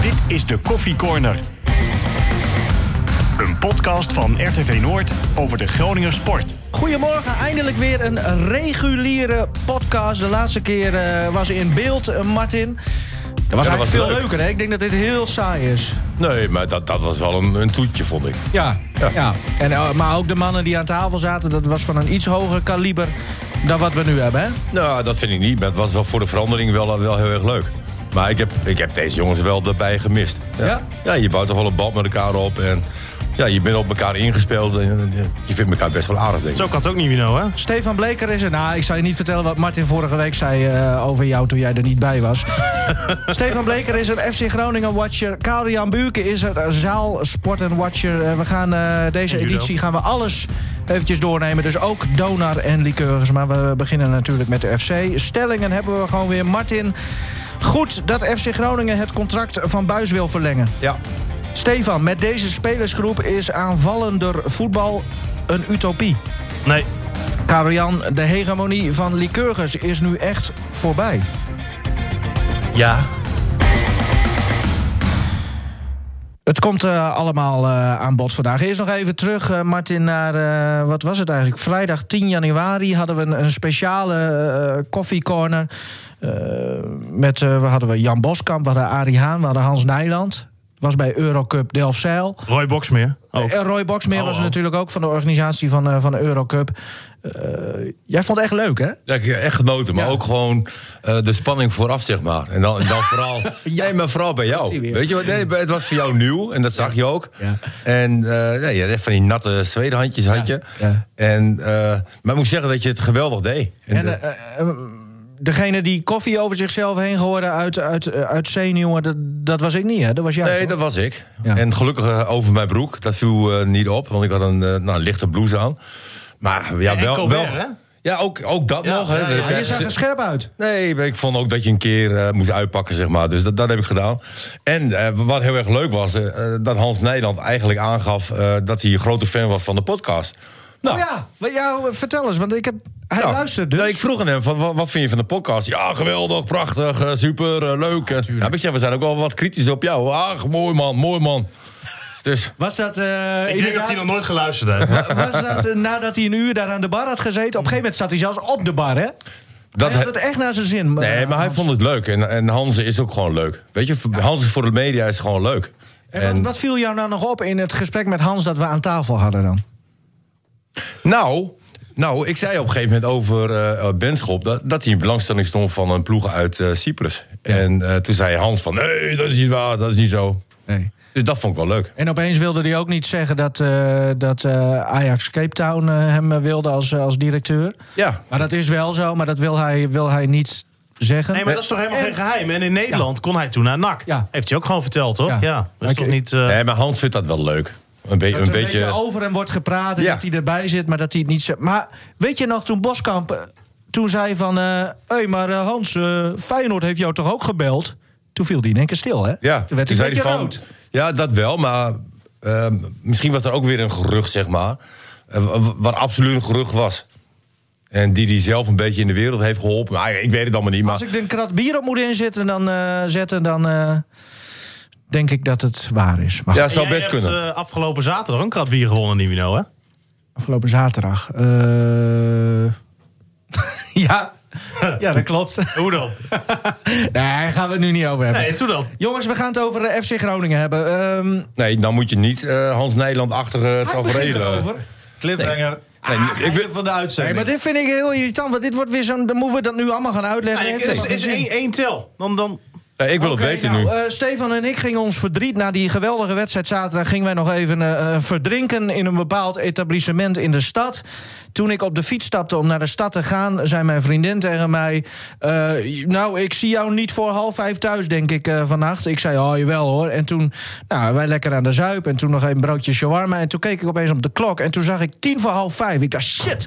Dit is de Koffie Corner. Een podcast van RTV Noord over de Groninger sport. Goedemorgen, eindelijk weer een reguliere podcast. De laatste keer uh, was in beeld, uh, Martin. Dat was Ja, eigenlijk dat was veel leuk. leuker, hè? Ik denk dat dit heel saai is. Nee, maar dat, dat was wel een, een toetje, vond ik. Ja, ja. En, eh, maar ook de mannen die aan tafel zaten, dat was van een iets hoger kaliber dan wat we nu hebben, hè? Nou, dat vind ik niet. Maar het was wel voor de verandering wel, wel heel erg leuk. Maar ik heb, ik heb deze jongens wel erbij gemist. Ja? Ja, je bouwt toch wel een band met elkaar op. En ja, je bent op elkaar ingespeeld. En je vindt elkaar best wel aardig, denk ik. Zo kan het ook niet, Wino, hè? Stefan Bleker is er. Nou, ik zal je niet vertellen wat Martin vorige week zei eh, over jou toen jij er niet bij was. Stefan Bleker is er, FC Groningen watcher. Karel-Jan Buurke is er, eh, zaal sport en watcher. Eh, we gaan eh, deze editie gaan we alles eventjes doornemen. Dus ook donar en liqueurs. Maar we beginnen natuurlijk met de FC. Stellingen hebben we gewoon weer. Martin, goed dat FC Groningen het contract van Buis wil verlengen. Ja. Stefan, met deze spelersgroep is aanvallender voetbal een utopie. Nee. Karel-Jan, de hegemonie van Lycurgus is nu echt voorbij. Ja. Het komt eh, allemaal eh, aan bod vandaag. Eerst nog even terug, eh, Martin, naar... wat was het eigenlijk? Vrijdag 10 januari hadden we een, speciale koffiecorner. Met, we hadden we Jan Boskamp, we hadden Arie Haan, we hadden Hans Nijland. Was bij Eurocup Delfzijl. Roy Boxmeer. Ook. En Roy Boxmeer Oh, was er oh. natuurlijk ook van de organisatie van, eh, van de Eurocup. Eh, jij vond het echt leuk, hè? Ja, ik heb echt genoten, maar Ja. ook gewoon eh, de spanning vooraf, zeg maar. En dan, en dan vooral, nee, maar vooral bij jou. Weet je wat? Nee, het was voor jou nieuw en dat zag je ook. Ja. En eh nee, je had echt van die natte zwedenhandjes had je. ja. En, eh, maar ik moet zeggen dat je het geweldig deed. En, En degene die koffie over zichzelf heen gooide uit, uit, eh, uit zenuwen, dat, dat was ik niet, hè? Dat was jij, nee, toch? dat was ik. Ja. En gelukkig eh, over mijn broek. Dat viel eh, niet op, want ik had een, eh, nou, een lichte blouse aan. Maar ja, En wel... Colbert, wel hè? ja, ook, ook dat Ja, nog. Hè. ja, je zag er scherp uit. Nee, ik vond ook dat je een keer eh, moest uitpakken, zeg maar. Dus dat, dat heb ik gedaan. En eh, wat heel erg leuk was, dat Hans Nederland eigenlijk aangaf... eh, dat hij een grote fan was van de podcast. Nou, Oh ja, wat- ja, vertel eens, want ik heb, hij nou, luistert dus. nou, ik vroeg aan hem, van, wat, wat vind je van de podcast? Ja, geweldig, prachtig, eh, super, eh, leuk. En, ja, zeg, we zijn ook wel wat kritisch op jou. Ach, mooi man, mooi man. Dus was dat, eh, Ik denk dat hij nog nooit geluisterd heeft. was dat eh, nadat hij een uur daar aan de bar had gezeten? Op een gegeven moment zat hij zelfs op de bar, hè? dat hij had het echt naar zijn zin. Nee, eh, maar hij vond het leuk. En, en Hans is ook gewoon leuk. Weet je, Hans is voor de media is gewoon leuk. En wat, wat viel jou nou nog op in het gesprek met Hans dat we aan tafel hadden dan? Nou, nou, ik zei op een gegeven moment over eh Benschop... Dat, dat hij in belangstelling stond van een ploeg uit eh, Cyprus. En eh, toen zei Hans van, nee, dat is niet waar, dat is niet zo. Nee. Dus dat vond ik wel leuk. En opeens wilde hij ook niet zeggen dat, eh, dat eh, Ajax Cape Town hem wilde als, als directeur. Ja, Maar dat is wel zo, maar dat wil hij, wil hij niet zeggen. Nee, maar dat is toch helemaal En- geen geheim? En in Nederland kon hij toen naar NAC. Ja. Heeft hij ook gewoon verteld, toch? Ja. Ja. Dat is toch niet... eh, nee, maar Hans vindt dat wel leuk. Een, be- Dat een er beetje... over hem wordt gepraat en Ja. dat hij erbij zit, maar dat hij het niet zegt. Maar weet je nog, toen Boskamp eh, toen zei van... Hé, hey, maar eh, Hans, eh, Feyenoord heeft jou toch ook gebeld? Toen viel hij in één keer stil, hè? Ja, toen werd beetje hij van, rood. Ja, dat wel, maar ehm, misschien was er ook weer een gerucht, zeg maar. eh, wa- wat absoluut een gerucht was. En die die zelf een beetje in de wereld heeft geholpen. Maar ik weet het allemaal niet, maar... Als ik er een krat bier op moet inzetten, dan, eh, zetten, dan eh, denk ik dat het waar is. Maar Ja, goed, het zou best hebt, kunnen. eh, afgelopen zaterdag een krat bier gewonnen, Nivino, hè? afgelopen zaterdag. eh, ja. ja, dat klopt. Hoe dan? nee, daar gaan we het nu niet over hebben. Nee, toen dan. Jongens, we gaan het over de FC Groningen hebben. Ehm Nee, dan moet je niet eh, Hans Nijland-achtige begint tafereelen... Cliffhanger. Nee, ik wil- van de Nee, uitzending. maar dit vind ik heel irritant, want dit wordt weer zo'n... Dan moeten we dat nu allemaal gaan uitleggen. Nee, Heeft het is, één tel. Dan, dan, Nee, ik wil het weten nou, nu. eh, Stefan en ik gingen ons verdriet na die geweldige wedstrijd zaterdag... gingen wij nog even eh, eh, verdrinken in een bepaald etablissement in de stad. Toen ik op de fiets stapte om naar de stad te gaan... zei mijn vriendin tegen mij... nou, ik zie jou niet voor half vijf thuis, denk ik, vannacht. Ik zei, oh, jawel hoor. En toen, nou, wij lekker aan de zuip... en toen nog een broodje shawarma. En toen keek ik opeens op de klok en toen zag ik tien voor half vijf. Ik dacht, shit...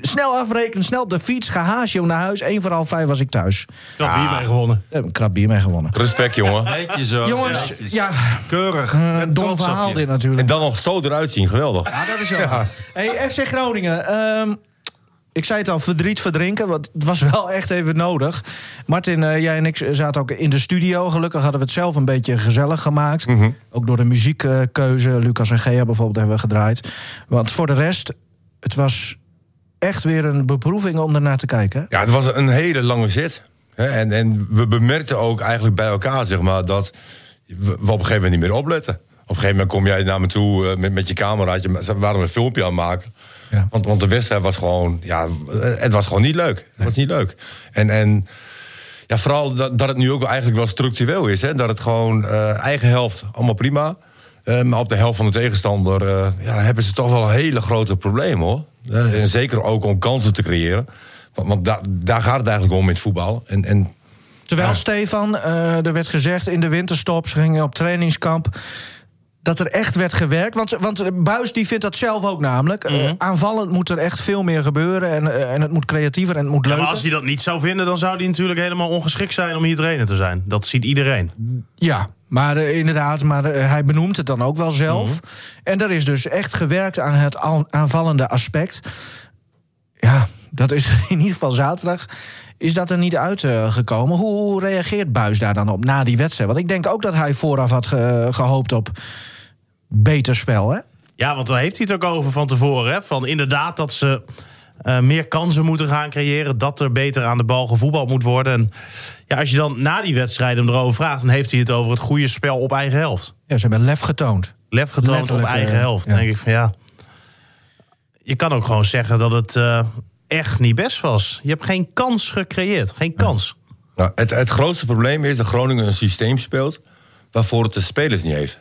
Snel afrekenen, snel op de fiets, ga haasje naar huis. Eén voor half vijf was ik thuis. krat bier mee gewonnen. Heb een krap bier mee gewonnen. Respect, jongen. Netjes zo. Jongens, ja, Keurig. een Met dom verhaal dit natuurlijk. En dan nog zo eruit zien, geweldig. Ja, dat is wel. Hey, FC Groningen. ehm, Ik zei het al, verdriet verdrinken. Want het was wel echt even nodig. Martin, eh, jij en ik zaten ook in de studio. Gelukkig hadden we het zelf een beetje gezellig gemaakt. Mhm. Ook door de muziekkeuze. Lucas en Gea bijvoorbeeld hebben we gedraaid. Want voor de rest, het was echt weer een beproeving om ernaar te kijken. Ja, het was een hele lange zit. Hè, En, en we bemerkten ook eigenlijk bij elkaar, zeg maar, dat we op een gegeven moment niet meer opletten. Op een gegeven moment kom jij naar me toe eh, met, met je cameraatje. We waren een filmpje aan het maken. Ja. Want, want de wedstrijd was gewoon, ja, eh, het was gewoon niet leuk. Het was niet leuk. En, en ja, vooral dat, dat het nu ook eigenlijk wel structureel is. Hè? Dat het gewoon eh, eigen helft, allemaal prima. Maar op de helft van de tegenstander ja, hebben ze toch wel een hele grote probleem hoor. En zeker ook om kansen te creëren. Want, want da- daar gaat het eigenlijk om in het voetbal. En, en Terwijl Ja. Stefan, eh, er werd gezegd in de winterstop, ze gingen op trainingskamp. Dat er echt werd gewerkt. Want, want Buis die vindt dat zelf ook namelijk. Eh, Mhm. aanvallend moet er echt veel meer gebeuren. En, eh, en het moet creatiever en het moet Ja, leuker. maar als hij dat niet zou vinden, dan zou hij natuurlijk helemaal ongeschikt zijn om hier trainer te zijn. Dat ziet iedereen. Ja, maar eh, inderdaad, maar eh, hij benoemt het dan ook wel zelf. Mhm. En er is dus echt gewerkt aan het al- aanvallende aspect. Ja, dat is in ieder geval zaterdag. Is dat er niet uitgekomen? Hoe, hoe reageert Buis daar dan op na die wedstrijd? Want ik denk ook dat hij vooraf had ge- gehoopt op beter spel, hè? Ja, want daar heeft hij het ook over van tevoren. Hè? Van inderdaad dat ze eh, meer kansen moeten gaan creëren. Dat er beter aan de bal gevoetbald moet worden. En ja, als je dan na die wedstrijd hem erover vraagt... dan heeft hij het over het goede spel op eigen helft. Ja, ze hebben lef getoond. Lef getoond op eigen eh, helft. ja. Dan denk ik van ja... Je kan ook gewoon zeggen dat het eh, echt niet best was. Je hebt geen kans gecreëerd. Geen kans. nou, het, het grootste probleem is dat Groningen een systeem speelt... waarvoor het de spelers niet heeft.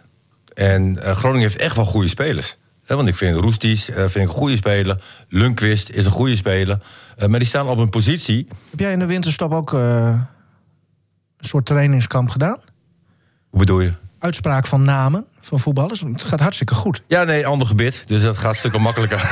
En eh, Groningen heeft echt wel goede spelers. Want ik vind Roesties eh, vind ik een goede speler. Lundqvist is een goede speler. Eh, maar die staan op een positie... Heb jij in de winterstop ook eh, een soort trainingskamp gedaan? Hoe bedoel je? Uitspraak van namen van voetballers? Het gaat hartstikke goed. Ja, nee, ander gebit. Dus dat gaat stukken makkelijker.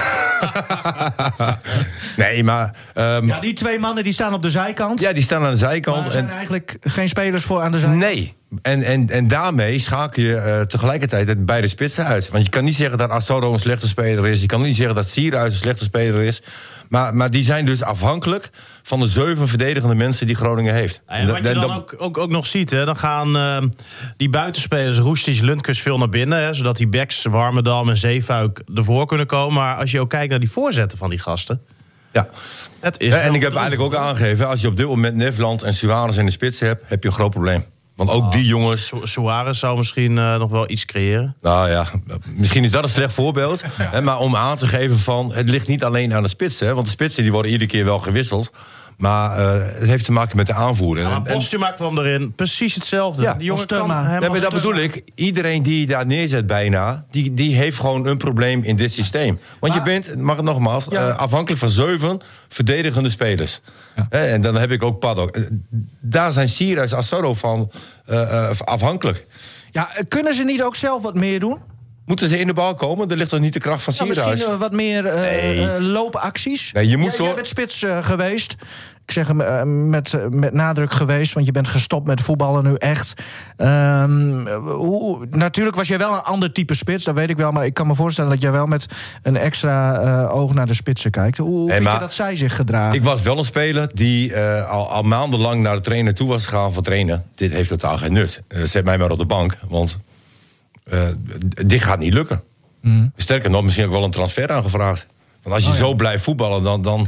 nee, maar... ehm, Ja, die twee mannen die staan op de zijkant. ja, die staan aan de maar zijkant. er zijn En, eigenlijk geen spelers voor aan de zijkant. nee. En, en, en daarmee schakel je eh, tegelijkertijd beide spitsen uit. Want je kan niet zeggen dat Asoro een slechte speler is. Je kan niet zeggen dat Sierhuis een slechte speler is. Maar, maar die zijn dus afhankelijk van de zeven verdedigende mensen die Groningen heeft. En wat je dan ook, ook, ook nog ziet, hè, dan gaan eh, die buitenspelers, Roestic, Lundkes veel naar binnen. Hè, zodat die backs, Warmerdam en Zeefuik ervoor kunnen komen. Maar als je ook kijkt naar die voorzetten van die gasten. Ja. Het is en ik heb eigenlijk ook aangegeven... als je op dit moment Nefland en Suarez in de spits hebt... heb je een groot probleem. Want ook die jongens... Su- Suarez zou misschien eh, nog wel iets creëren. Nou ja, misschien is dat een slecht voorbeeld. Hè, maar om aan te geven van... het ligt niet alleen aan de spitsen. hè, Want de spitsen die worden iedere keer wel gewisseld. Maar eh, het heeft te maken met de aanvoer. En- Postuma kwam erin, precies hetzelfde. Ja, die jongen kan maar dat bedoel ik. Iedereen die je daar neerzet bijna... die, die heeft gewoon een probleem in dit systeem. Want je bent, mag het nogmaals... Ja. eh, afhankelijk van zeven verdedigende spelers. Hè, en dan heb ik ook Paddock. Eh, Daar zijn Sierhuis Assoro van eh, eh, afhankelijk. Ja, kunnen ze niet ook zelf wat meer doen? Moeten ze in de bal komen? Er ligt toch niet de kracht van Nou, Sierhuis? misschien eh, wat meer eh, Nee. eh, loopacties? Nee, je moet zo- Jij bent spits geweest. Ik zeg hem eh, met, met nadruk geweest, want je bent gestopt met voetballen nu echt. Ehm, hoe, natuurlijk was jij wel een ander type spits, dat weet ik wel. Maar ik kan me voorstellen dat jij wel met een extra oog naar de spitsen kijkt. Hoe, hoe Nee, vind je dat zij zich gedragen? Ik was wel een speler die al, al maandenlang naar de trainer toe was gegaan voor trainen. Dit heeft totaal geen nut. Zet mij maar op de bank, want dit gaat niet lukken. Sterker nog, misschien ook wel een transfer aangevraagd. Want als je zo blijft voetballen, dan, dan...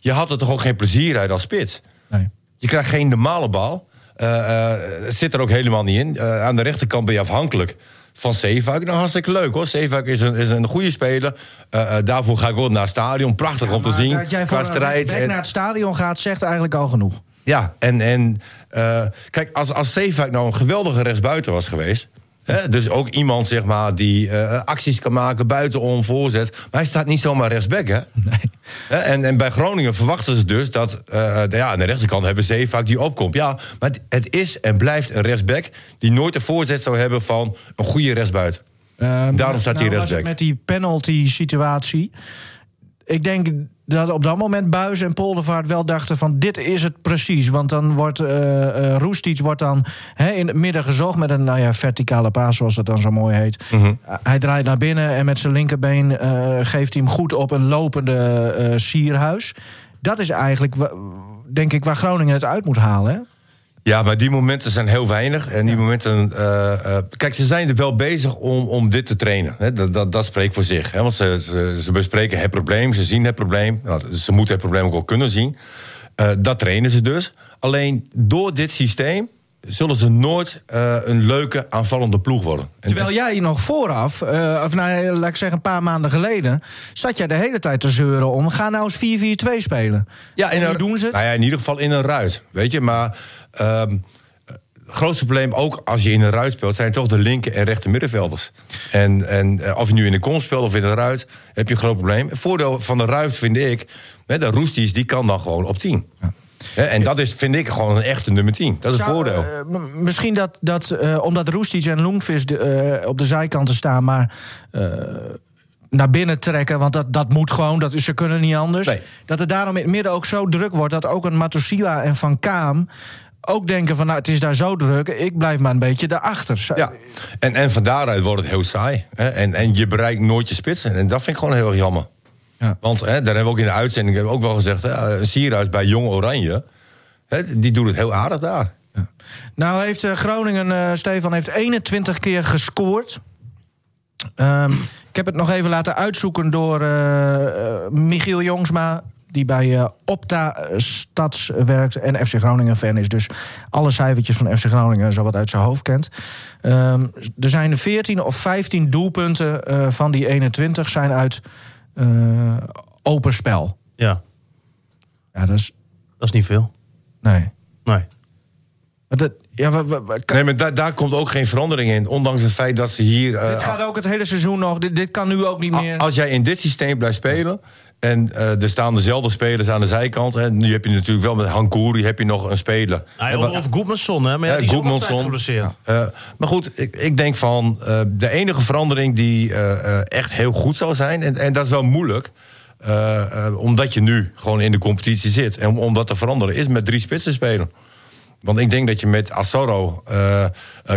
Je had er toch ook geen plezier uit als spits. Nee. Je krijgt geen normale bal. Eh, eh, het zit er ook helemaal niet in. Eh, aan de rechterkant ben je afhankelijk van Zeefuik. Nou, hartstikke leuk hoor. Zeefuik is een, is een goede speler. Eh, eh, daarvoor ga ik ook naar het stadion. Prachtig om te zien. Dat jij strijd. En- naar het stadion gaat, zegt eigenlijk al genoeg. ja, en, en eh, kijk, als, als Zeefuik nou een geweldige rechtsbuiten was geweest... Dus ook iemand zeg maar, die eh, acties kan maken buitenom, voorzet. Maar hij staat niet zomaar rechtsback, hè? Hè, En, en bij Groningen verwachten ze dus dat... eh, ja, aan de rechterkant hebben we Zeefuik die opkomt. Ja, maar het- het is en blijft een rechtsback... die nooit de voorzet zou hebben van een goede rechtsbuiten. Ehm, Daarom staat hij nou het rechtsback. Met die penalty situatie. Ik denk dat op dat moment Buis en Poldervaart wel dachten van dit is het precies. Want dan wordt uh, uh, Roestic wordt dan in het midden gezocht met een nou ja, verticale paas, zoals dat dan zo mooi heet. Mhm. Uh, hij draait naar binnen en met zijn linkerbeen uh, geeft hij hem goed op een lopende sierhuis. Dat is eigenlijk, denk ik, waar Groningen het uit moet halen. Hè? Ja, maar die momenten zijn heel weinig. En die momenten. Uh, uh, kijk, ze zijn er wel bezig om, om dit te trainen. Dat, dat, dat spreekt voor zich. Want ze, ze, ze, bespreken het probleem, ze zien het probleem. Nou, ze moeten het probleem ook wel kunnen zien. Uh, dat trainen ze dus. Alleen door dit systeem zullen ze nooit uh, een leuke aanvallende ploeg worden. Terwijl jij nog vooraf, uh, of nou, laat ik zeggen een paar maanden geleden... zat jij de hele tijd te zeuren om, ga nou eens 4-4-2 spelen. Ja, in een, doen ze het? Nou ja, in ieder geval in een ruit, weet je. Maar uh, het grootste probleem, ook als je in een ruit speelt... zijn toch de linker en rechter middenvelders. En, en of je nu in de kom speelt of in een ruit, heb je een groot probleem. Het voordeel van de ruit vind ik, hè, de Roesties, die kan dan gewoon op 10. Ja. Ja, en dat is, vind ik, gewoon een echte nummer 10. Dat is Zou, het voordeel. Uh, misschien dat, dat uh, omdat Roestic en Loengvis de, uh, op de zijkanten staan... maar naar binnen trekken, want dat, dat moet gewoon. Dat, ze kunnen niet anders. Nee. Dat het daarom in het midden ook zo druk wordt... dat ook een Matosiwa en Van Kaam ook denken van... nou, het is daar zo druk, ik blijf maar een beetje daarachter. Ja, en, en van daaruit wordt het heel saai. Hè? En, en je bereikt nooit je spitsen. En dat vind ik gewoon heel erg jammer. Ja. Want hè, daar hebben we ook in de uitzending hebben we ook wel gezegd... Hè, een Sierhuis bij Jong Oranje, hè, die doet het heel aardig daar. Ja. Nou heeft uh, Groningen, uh, Stefan, heeft 21 keer gescoord. Um, ik heb het nog even laten uitzoeken door uh, Michiel Jongsma... die bij Opta Stads werkt en FC Groningen fan is. Dus alle cijfertjes van FC Groningen zo wat uit zijn hoofd kent. Um, er zijn 14 of 15 doelpunten van die 21 zijn uit... Uh, open spel. Ja. Ja, dat is... Dat is niet veel. Nee. Nee. Maar dat, ja, we, we, we, nee, maar da daar komt ook geen verandering in. Ondanks het feit dat ze hier... Uh, dit gaat ook het hele seizoen nog. Dit, dit kan nu ook niet meer. Als jij in dit systeem blijft spelen... En uh, er staan dezelfde spelers aan de zijkant. En nu heb je natuurlijk wel met Hankouri heb je nog een speler. Nou, of, of Goedmanson, hè? Maar ja, die is ook altijd geblesseerd. Ja. Uh, maar goed, ik, ik denk van... Uh, de enige verandering die uh, echt heel goed zou zijn... en, en dat is wel moeilijk... omdat je nu gewoon in de competitie zit... en om, om dat te veranderen, is met drie spitsen spelen. Want ik denk dat je met Assoro,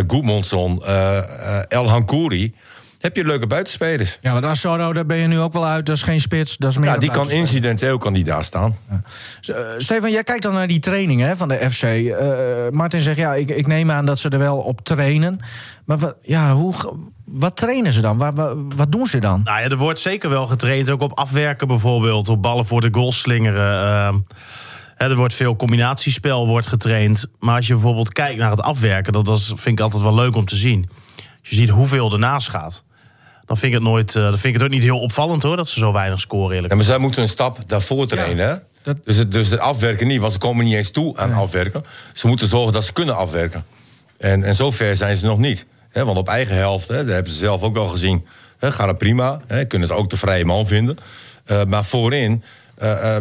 Goedmanson, El Hankouri heb je leuke buitenspelers. Ja, maar Assoro, daar ben je nu ook wel uit. Dat is geen spits, dat is meer Ja, die kan incidenteel kan die daar staan. Ja. Uh, Stefan, jij kijkt dan naar die training hè, van de FC. Uh, Martin zegt, ja, ik, ik neem aan dat ze er wel op trainen. Maar wat, ja, hoe, wat trainen ze dan? Wat, wat, wat, doen ze dan? Nou ja, er wordt zeker wel getraind. Ook op afwerken bijvoorbeeld. Op ballen voor de goal slingeren. Uh, er wordt veel combinatiespel wordt getraind. Maar als je bijvoorbeeld kijkt naar het afwerken... dat, dat vind ik altijd wel leuk om te zien. Als je ziet hoeveel ernaast gaat dan vind ik het nooit. Uh, dan vind ik het ook niet heel opvallend hoor dat ze zo weinig scoren. Eerlijk ja, maar zij moeten een stap daarvoor trainen. Ja, dat... dus, het, dus het afwerken niet, want ze komen niet eens toe aan nee. afwerken. Ze moeten zorgen dat ze kunnen afwerken. En, en zover zijn ze nog niet. He, want op eigen helft, he, dat hebben ze zelf ook al gezien. He, gaat het prima. He, kunnen ze ook de vrije man vinden. Uh, maar voorin. Uh,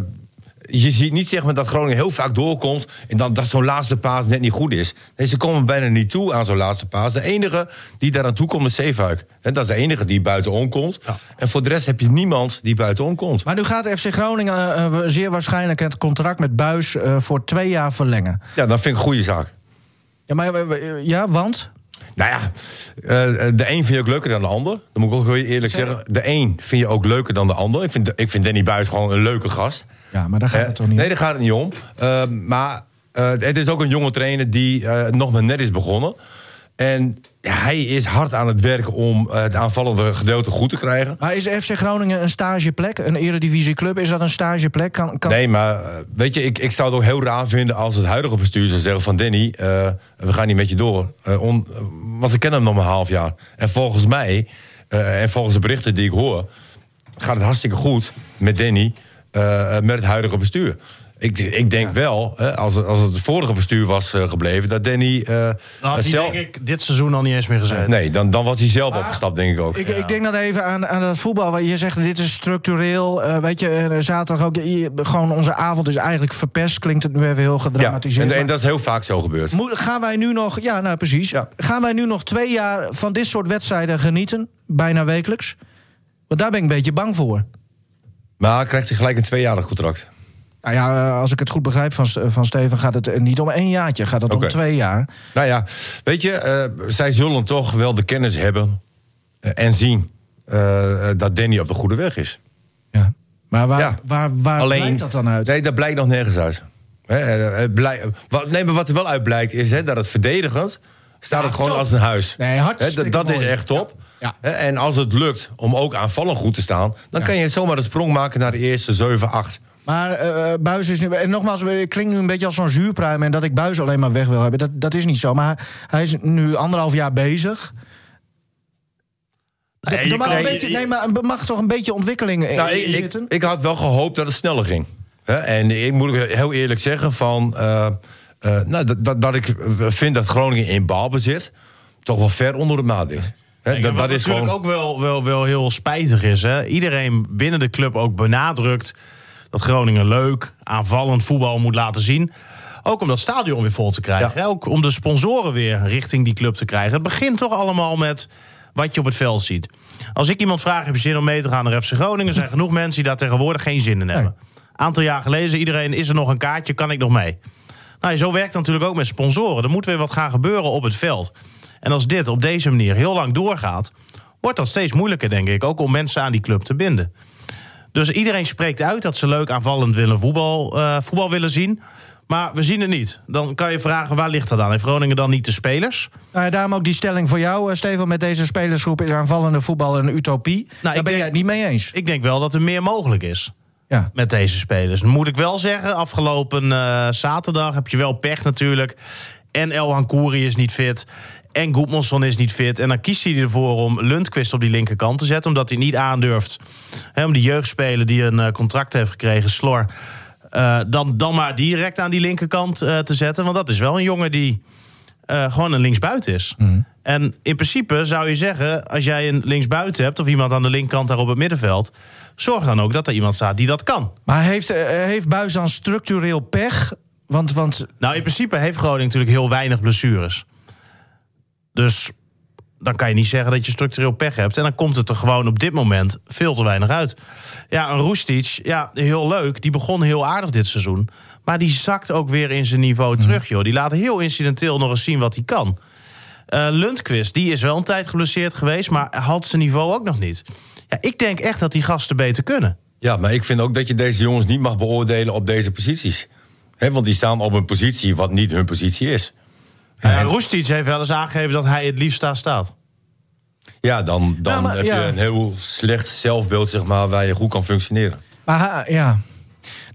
je ziet niet zeg maar, dat Groningen heel vaak doorkomt... en dan, dat zo'n laatste paas net niet goed is. Nee, ze komen bijna niet toe aan zo'n laatste paas. De enige die daar aan toe komt is Zeefuik. En dat is de enige die buitenom komt. Ja. En voor de rest heb je niemand die buitenom komt. Maar nu gaat FC Groningen uh, zeer waarschijnlijk... het contract met Buis uh, voor twee jaar verlengen. Ja, dat vind ik een goede zaak. Ja, maar ja, want... Nou ja, uh, de een vind je ook leuker dan de ander. Dat moet ik ook heel eerlijk zeg. zeggen. De een vind je ook leuker dan de ander. Ik vind, ik vind Danny Buis gewoon een leuke gast. Ja, maar daar gaat het toch niet Nee, daar gaat het niet om. Maar het is ook een jonge trainer die nog maar net is begonnen. En hij is hard aan het werken om het aanvallende gedeelte goed te krijgen. Maar is FC Groningen een stageplek? Een eredivisieclub? Is dat een stageplek? Kan, kan... Nee, maar weet je, ik, ik zou het ook heel raar vinden als het huidige bestuur zou zeggen van Danny, we gaan niet met je door. On, want ik ken hem nog maar een half jaar. En volgens mij, en volgens de berichten die ik hoor, gaat het hartstikke goed met Danny. Uh, met het huidige bestuur. Ik, ik denk ja. wel, hè, als, als het vorige bestuur was uh, gebleven, dat Danny. Uh, nou, had zelf... denk ik dit seizoen al niet eens meer gezet. Nee, dan, dan was hij zelf maar, opgestapt, denk ik ook. Ik, ja. ik denk dat even aan, aan het voetbal, waar je zegt, dit is structureel. Uh, weet je, zaterdag ook, gewoon onze avond is eigenlijk verpest. Klinkt het nu even heel gedramatiseerd. Ja, en, en dat is heel vaak zo gebeurd. Moet, gaan wij nu nog, ja, nou precies. Ja. Gaan wij nu nog twee jaar van dit soort wedstrijden genieten? Bijna wekelijks? Want daar ben ik een beetje bang voor. Maar krijgt hij gelijk een tweejarig contract? Nou ja, eh, als ik het goed begrijp van, van Steven, gaat het eh, niet om één jaartje, gaat het om twee jaar. Nou ja, weet je, eh, zij zullen toch wel de kennis hebben eh, en zien eh, eh, dat Danny op de goede weg is. Ja. Maar waar, Ja. waar, waar blijkt dat dan uit? Nee, dat blijkt nog nergens uit. Hè, eh, het blij- wat, nee, maar wat er wel uit blijkt is dat het verdedigend staat Ja, het gewoon top. als een huis. Nee, hartstikke dat dat is echt top. Ja. En als het lukt om ook aanvallend goed te staan, dan kan je zomaar de sprong maken naar de eerste 7, 8. Maar eh Buis is nu. En nogmaals, ik klink nu een beetje als zo'n zuurpruim. En dat ik Buis alleen maar weg wil hebben. Dat, dat is niet zo. Maar hij is nu anderhalf jaar bezig. Nee, Er mag kan- een beetje, nee, maar er mag toch een beetje ontwikkeling in Nou, ik, in ik, zitten? ik had wel gehoopt dat het sneller ging. Hè, En ik moet ook heel eerlijk zeggen van, eh, eh, nou, dat, dat, dat ik vind dat Groningen in balbezit toch wel ver onder de maat is. Hè, Kijk, dat, en wat dat is natuurlijk gewoon. ook wel, wel, wel heel spijtig is. Hè? Iedereen binnen de club ook benadrukt dat Groningen leuk, aanvallend voetbal moet laten zien. Ook om dat stadion weer vol te krijgen. Ja. hè? Ook om de sponsoren weer richting die club te krijgen. Het begint toch allemaal met wat je op het veld ziet. Als ik iemand vraag, heb je zin om mee te gaan naar FC Groningen? Er zijn genoeg mensen die daar tegenwoordig geen zin in hebben. Aantal jaar geleden iedereen, is er nog een kaartje, kan ik nog mee? Nou, zo werkt het natuurlijk ook met sponsoren. Er moet weer wat gaan gebeuren op het veld. En als dit op deze manier heel lang doorgaat, wordt dat steeds moeilijker, denk ik. Ook om mensen aan die club te binden. Dus iedereen spreekt uit dat ze leuk aanvallend willen voetbal, eh, voetbal willen zien. Maar we zien het niet. Dan kan je vragen, waar ligt dat aan? Heeft Groningen dan niet de spelers? Nou ja, daarom ook die stelling voor jou, eh, Steven. Met deze spelersgroep is aanvallende voetbal een utopie. Daar ik ben denk- jij het niet mee eens. Ik denk wel dat er meer mogelijk is. Ja. met deze spelers. Dan moet ik wel zeggen, afgelopen eh, zaterdag heb je wel pech natuurlijk. En El Kouri is niet fit. En Goedmanson is niet fit. En dan kiest hij ervoor om Lundqvist op die linkerkant te zetten. Omdat hij niet aandurft hè, om die jeugdspeler die een eh, contract heeft gekregen, Slor... eh, dan, dan maar direct aan die linkerkant eh, te zetten. Want dat is wel een jongen die gewoon een linksbuiten is. En in principe zou je zeggen, als jij een linksbuiten hebt... of iemand aan de linkerkant daar op het middenveld... zorg dan ook dat er iemand staat die dat kan. Maar heeft, heeft Buis dan structureel pech? Want, want Nou, in principe heeft Groningen natuurlijk heel weinig blessures. Dus dan kan je niet zeggen dat je structureel pech hebt. En dan komt het er gewoon op dit moment veel te weinig uit. Ja, een Roestic, ja, heel leuk. Die begon heel aardig dit seizoen. Maar die zakt ook weer in zijn niveau terug, joh. Die laat heel incidenteel nog eens zien wat hij kan. Eh Lundqvist, die is wel een tijd geblesseerd geweest... maar had zijn niveau ook nog niet. Ja, ik denk echt dat die gasten beter kunnen. Ja, maar ik vind ook dat je deze jongens niet mag beoordelen op deze posities. Hè, want die staan op een positie wat niet hun positie is. Uh, Roestic heeft wel eens aangegeven dat hij het liefst daar staat. Ja, dan, dan Ja, maar- heb ja. je een heel slecht zelfbeeld zeg maar, waar je goed kan functioneren. Maar ha- ja.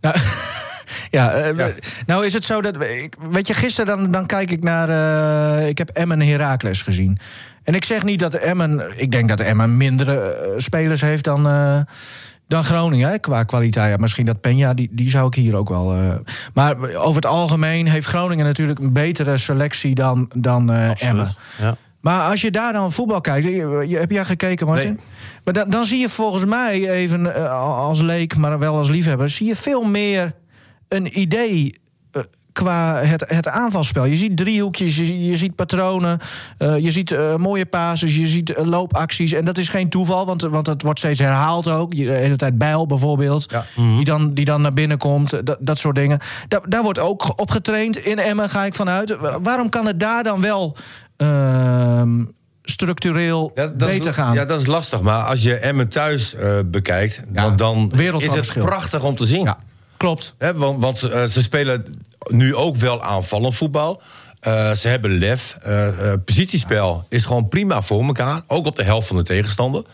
Nou, ja, eh, nou is het zo dat. we- Ik, weet je, gisteren dan, dan kijk ik naar. eh, ik heb Emmen Heracles gezien. En ik zeg niet dat Emmen. Ik denk dat Emmen mindere eh, spelers heeft dan. eh, dan Groningen, hè, qua kwaliteit. Misschien dat Peña, die, die zou ik hier ook wel... eh, maar over het algemeen heeft Groningen natuurlijk... een betere selectie dan, dan eh, Emmen. Ja. Maar als je daar dan voetbal kijkt, heb jij gekeken, Martin? Nee. Maar dan, dan zie je volgens mij, even eh, als leek, maar wel als liefhebber, zie je veel meer een idee. Qua het, het aanvalspel. Je ziet driehoekjes, je, je ziet patronen, eh, je ziet eh, mooie passes, je ziet eh, loopacties. En dat is geen toeval, want, want het wordt steeds herhaald ook. Je- De hele tijd Bijl bijvoorbeeld, Ja. die, dan, die dan naar binnen komt. Dat, dat soort dingen. Da- daar wordt ook op getraind. In Emmen ga ik vanuit. Wa- Waarom kan het daar dan wel ehm, structureel Ja, dat beter is, gaan? Ja, dat is lastig. Maar als je Emmen thuis eh, bekijkt, Ja, dan, is het verschil. prachtig om te zien. Ja, klopt. Hè, want want ze spelen nu ook wel aanvallend voetbal. Eh, ze hebben lef. Eh, positiespel is gewoon prima voor elkaar. Ook op de helft van de tegenstander.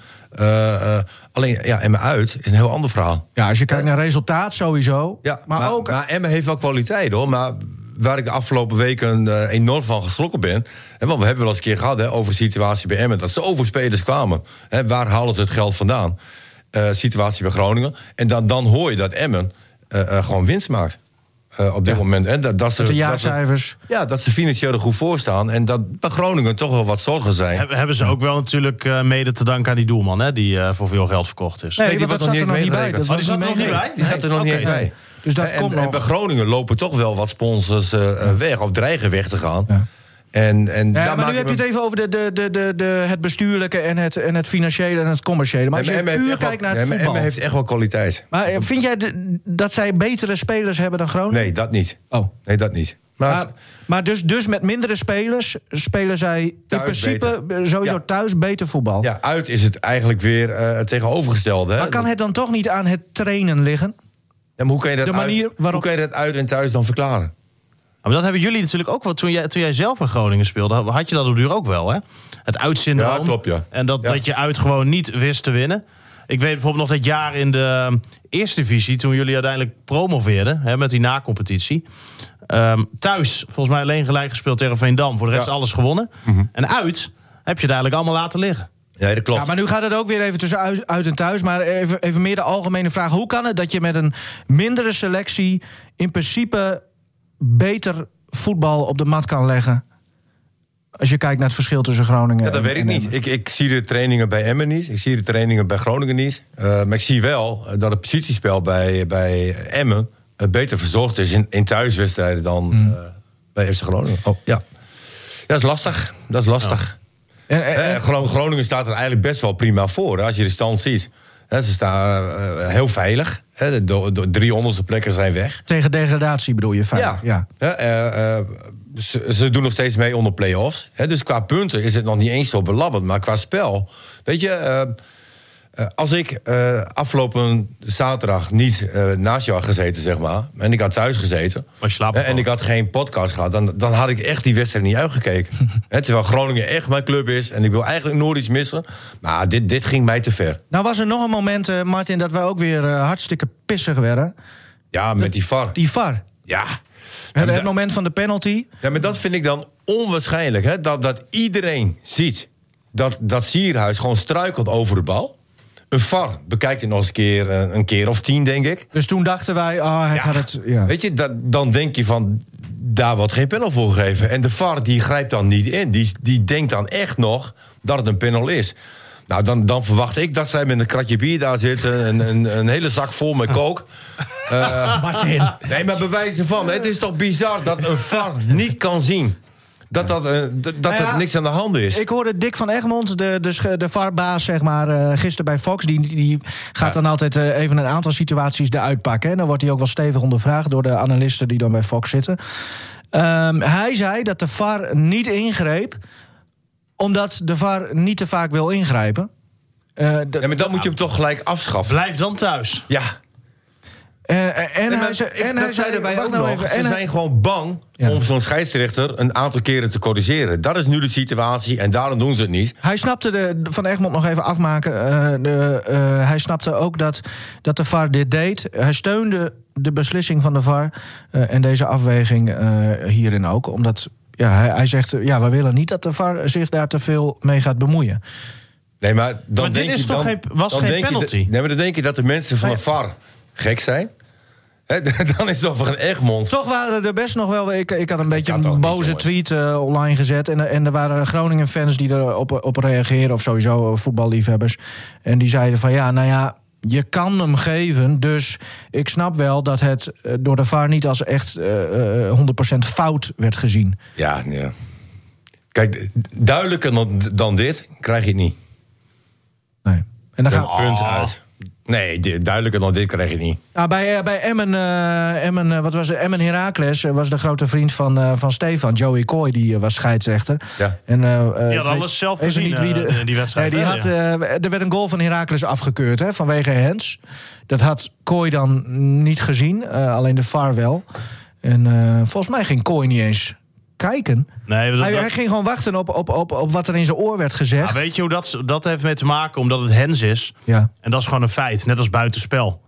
Alleen, ja, Emmen uit is een heel ander verhaal. Ja, als je kijkt naar resultaat sowieso. Ja, maar, ook. Maar Emmen heeft wel kwaliteit hoor. Maar waar ik de afgelopen weken enorm van geschrokken ben. Want we hebben wel eens een keer gehad hè, over de situatie bij Emmen. Dat zoveel spelers kwamen. Hè, waar halen ze het geld vandaan? Situatie bij Groningen. En dan, dan hoor je dat Emmen gewoon winst maakt. Eh, op dit Ja. moment. En dat, dat ze, de dat ze- jaarcijfers. ja, dat ze financieel er goed voor staan. En dat bij Groningen toch wel wat zorgen zijn. Heb- Hebben ze ook wel natuurlijk eh, mede te danken aan die doelman, hè, die eh, voor veel geld verkocht is. Nee, die want wordt dat nog zat er niet nog niet bij. Dat Oh, die was zat er nog niet bij? Die staat er nog niet eens bij. Dus dat en, komt en nog. bij Groningen lopen toch wel wat sponsors weg of dreigen weg te gaan. Ja. En, en Ja, maar nu heb je het even over de, de, de, de, de, het bestuurlijke en het, en het financiële en het commerciële. Maar als je puur kijkt naar het voetbal. Heeft echt wel kwaliteit. Maar eh, vind jij de- dat zij betere spelers hebben dan Groningen? Nee, dat niet. Oh. Nee, dat niet. Maar, Maar, maar dus, dus met mindere spelers spelen zij in principe beter. sowieso Ja. thuis beter voetbal. ja, uit is het eigenlijk weer eh, het tegenovergestelde. Hè? Maar kan het dan toch niet aan het trainen liggen? Ja, maar hoe kan je dat de manier uit, waarop- hoe kan je dat uit en thuis dan verklaren? Maar dat hebben jullie natuurlijk ook wel. Toen jij, toen jij zelf bij Groningen speelde, had je dat op de duur ook wel, hè? Het uitsyndroom. Ja, klopt, ja. En dat, Ja. dat je uit gewoon niet wist te winnen. Ik weet bijvoorbeeld nog dat jaar in de um, eerste divisie... toen jullie uiteindelijk promoveerden hè, met die nacompetitie. Ehm, thuis, volgens mij alleen gelijk gespeeld tegen Veendam. Voor de rest Ja. Mhm. alles gewonnen. En uit heb je het eigenlijk allemaal laten liggen. Ja, dat klopt. Ja, maar nu gaat het ook weer even tussen uit- uit en thuis. Maar even, even meer de algemene vraag. Hoe kan het dat je met een mindere selectie... in principe beter voetbal op de mat kan leggen? Als je kijkt naar het verschil tussen Groningen Ja, dat en- weet ik niet. Ik, ik zie de trainingen bij Emmen niet. Ik zie de trainingen bij Groningen niet. Eh, maar ik zie wel eh, dat het positiespel bij, bij Emmen eh, beter verzorgd is in, in thuiswedstrijden dan Hmm. bij FC Groningen. Oh, ja. Dat is lastig. Dat is lastig. En- en- Gro- Groningen staat er eigenlijk best wel prima voor. hè, Als je de stand ziet. Hè, ze staan heel veilig. Hè, de, de- drie onderste plekken zijn weg. Tegen degradatie bedoel je. Ja. Ja, eh, eh, ze, ze doen nog steeds mee onder play-offs. Dus qua punten is het nog niet eens zo belabberd. Maar qua spel, weet je... eh, eh, als ik eh, afgelopen zaterdag niet eh, naast jou had gezeten, zeg maar... en ik had thuis gezeten... Maar je en ik had geen podcast gehad... dan, dan had ik echt die wedstrijd niet uitgekeken. Hè, terwijl Groningen echt mijn club is... en ik wil eigenlijk nooit iets missen. Maar dit, dit ging mij te ver. Nou was er nog een moment, eh, Martin, dat wij ook weer hartstikke pissig werden. Ja, met die VAR. Die VAR. Ja. Het, Ja, het moment van de penalty. Ja, maar dat vind ik dan onwaarschijnlijk. Hè? Dat, dat iedereen ziet dat, dat Sierhuis gewoon struikelt over de bal. Een VAR bekijkt het nog eens een keer, eh, een keer of tien, denk ik. Dus toen dachten wij, ah, hij Ja. gaat het... Ja. Weet je, dat, dan denk je van, daar wordt geen panel voor gegeven. En de VAR die grijpt dan niet in. Die, die denkt dan echt nog dat het een panel is. Nou, dan, dan verwacht ik dat zij met een kratje bier daar zitten. Een, een, een hele zak vol met kook. Martin. Nee, maar bewijzen van. Het is toch bizar dat een VAR niet kan zien. Dat, dat, eh, dat Nou ja, er niks aan de hand is. Ik hoorde Dick van Egmond, de, de, de VAR-baas, zeg maar, eh, gisteren bij Fox. Die, die gaat dan altijd eh, even een aantal situaties eruit pakken. En dan wordt hij ook wel stevig ondervraagd door de analisten die dan bij Fox zitten. Ehm, hij zei dat de VAR niet ingreep, omdat de VAR niet te vaak wil ingrijpen. Eh, Ja, maar dan moet je hem toch gelijk afschaffen. Blijf dan thuis. Ja. Eh, en Nee, hij zei, ik- en dat hij zei, zeiden wij ook nou nog. even, Ze hij- zijn gewoon bang Ja. om zo'n scheidsrechter een aantal keren te corrigeren. Dat is nu de situatie en daarom doen ze het niet. Hij snapte de, van Egmond nog even afmaken. eh, de, eh, hij snapte ook dat, dat de VAR dit deed. Hij steunde de beslissing van de VAR eh, en deze afweging eh, hierin ook. Omdat ja, hij, hij zegt, ja, we willen niet dat de VAR zich daar te veel mee gaat bemoeien. Nee, maar dan Maar dit is je, toch dan, geen- was dan geen je penalty? nee, maar dan denk je dat de mensen van de VAR gek zijn. Dan is het toch voor een Egmond. Toch waren er best nog wel. Ik, ik had een beetje een boze tweet eh, online gezet. En, en er waren Groningen-fans die erop op reageren. Of sowieso eh, voetballiefhebbers. En die zeiden van ja, nou ja. Je kan hem geven, dus ik snap wel dat het eh, door de VAR niet als echt eh, eh, 100% fout werd gezien. Ja, ja. Kijk, duidelijker dan, dan dit krijg je het niet. Nee. En dan gaan, Punt uit. Nee, duidelijker dan dit krijg je niet. Ah, bij, eh, bij Emmen, eh, Emmen, eh, wat was het? Emmen Herakles was de grote vriend van, eh, van Stefan, Joey Kooi, die was scheidsrechter. Ja. En, Die had weet- alles zelf gezien, niet wie de, die wedstrijd, Nee, die had, eh, er werd een goal van Herakles afgekeurd hè, vanwege Hens. Dat had Kooi dan niet gezien, eh, alleen de VAR wel. En eh, volgens mij ging Kooi niet eens kijken. Nee, dat, Hij, dat- hij ging gewoon wachten op, op, op, op wat er in zijn oor werd gezegd. Ja, weet je hoe dat, dat heeft mee te maken? Omdat het hens is. Ja. En dat is gewoon een feit, net als buitenspel.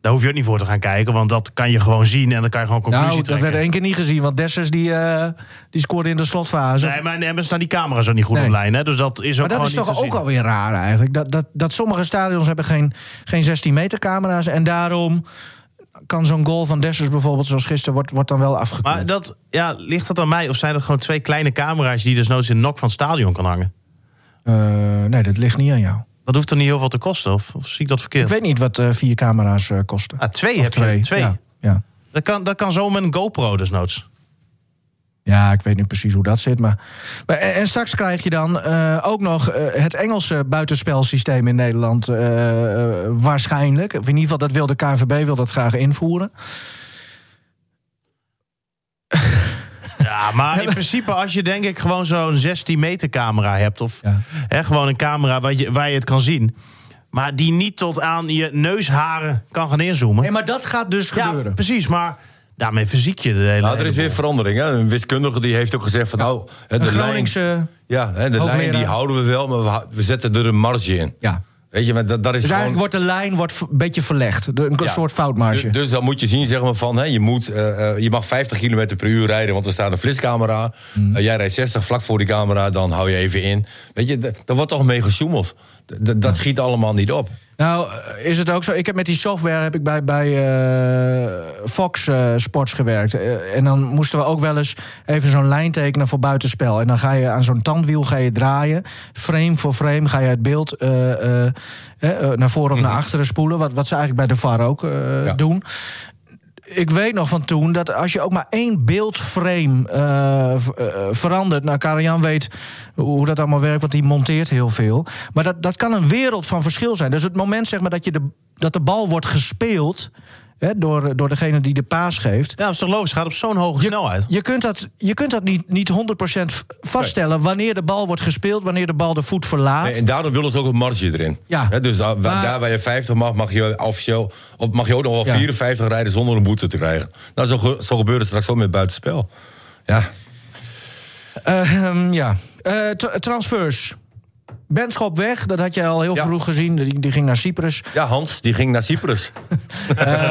Daar hoef je ook niet voor te gaan kijken, want dat kan je gewoon zien en dan kan je gewoon conclusie Nou, dat trekken. werd één keer niet gezien, want Dessers die, eh, die scoorde in de slotfase. Nee, maar in Emmen staan die camera's ook niet goed Nee. op lijn, hè? Dus dat is ook Maar dat is toch ook alweer raar eigenlijk. Dat, dat, dat sommige stadions hebben geen, geen 16 meter camera's. En daarom kan zo'n goal van Dessers bijvoorbeeld, zoals gisteren, wordt, wordt dan wel afgekeurd. Maar dat, ja, ligt dat aan mij of zijn dat gewoon twee kleine camera's die dus nooit in de nok van het stadion kan hangen? Eh, nee, dat ligt niet aan jou. Dat hoeft toch niet heel veel te kosten? Of, of zie ik dat Ik verkeerd? weet niet wat eh, vier camera's eh, kosten. Ah, twee Of heb je. twee. Twee. Ja, ja. Dat, kan, dat kan zo met een GoPro dus noods. Ja, ik weet niet precies hoe dat zit. Maar, maar en, en straks krijg je dan eh, ook nog eh, het Engelse buitenspelsysteem in Nederland. eh, eh, waarschijnlijk. Of in ieder geval, dat wil de KNVB wil dat graag invoeren. Ja, maar in principe als je denk ik gewoon zo'n 16 meter camera hebt... of Ja. hè, gewoon een camera waar je, waar je het kan zien... maar die niet tot aan je neusharen kan gaan inzoomen. Nee, maar dat gaat dus ja, gebeuren. precies, maar daarmee verziek je de hele... Nou, er is weer verandering. Hè? Een wiskundige die heeft ook gezegd van nou, de lijn, Groningse. ja, hè, de lijn die houden we wel, maar we, zetten er een marge in. Ja. Weet je, maar dat, dat is Dus gewoon... eigenlijk wordt de lijn wordt een beetje verlegd. Een Ja. soort foutmarge. Dus, dus dan moet je zien, zeg maar, van hè, je, moet, eh, eh, je mag 50 km per uur rijden, want er staat een flitscamera. Mm. Eh, jij rijdt 60 vlak voor die camera, dan hou je even in. Weet je, daar wordt toch mee gesjoemeld. D- dat schiet allemaal niet op. Nou, eh, is het ook zo? Ik heb met die software heb ik bij, bij eh, Fox eh, Sports gewerkt. En dan moesten we ook wel eens even zo'n lijn tekenen voor buitenspel. En dan ga je aan zo'n tandwiel ga je draaien. Frame voor frame ga je het beeld naar voren of naar achteren spoelen. Wat, wat ze eigenlijk bij de VAR ook Ja. doen. Ik weet nog van toen dat als je ook maar één beeldframe eh, eh, verandert. Nou, Karajan weet hoe dat allemaal werkt, want die monteert heel veel. Maar dat, dat kan een wereld van verschil zijn. Dus het moment zeg maar, dat, je de, dat de bal wordt gespeeld hè, door, door degene die de paas geeft. Ja, dat is toch logisch? Het gaat op zo'n hoge snelheid. Je kunt dat, je kunt dat niet, niet 100% v- vaststellen wanneer de bal wordt gespeeld, wanneer de bal de voet verlaat. Nee, en daarom willen ze ook een marge erin. Ja. Hè, dus Maar- daar waar je 50 mag, mag je officieel, of mag je ook nog wel Ja. 54 rijden zonder een boete te krijgen. Nou, zo, zo gebeurt het straks ook met buitenspel. Ja. Ehm, ja. Eh, tra- transfers. Benschop weg, dat had je al heel Ja. vroeg gezien. Die, die ging naar Cyprus. ja, Hans, die ging naar Cyprus.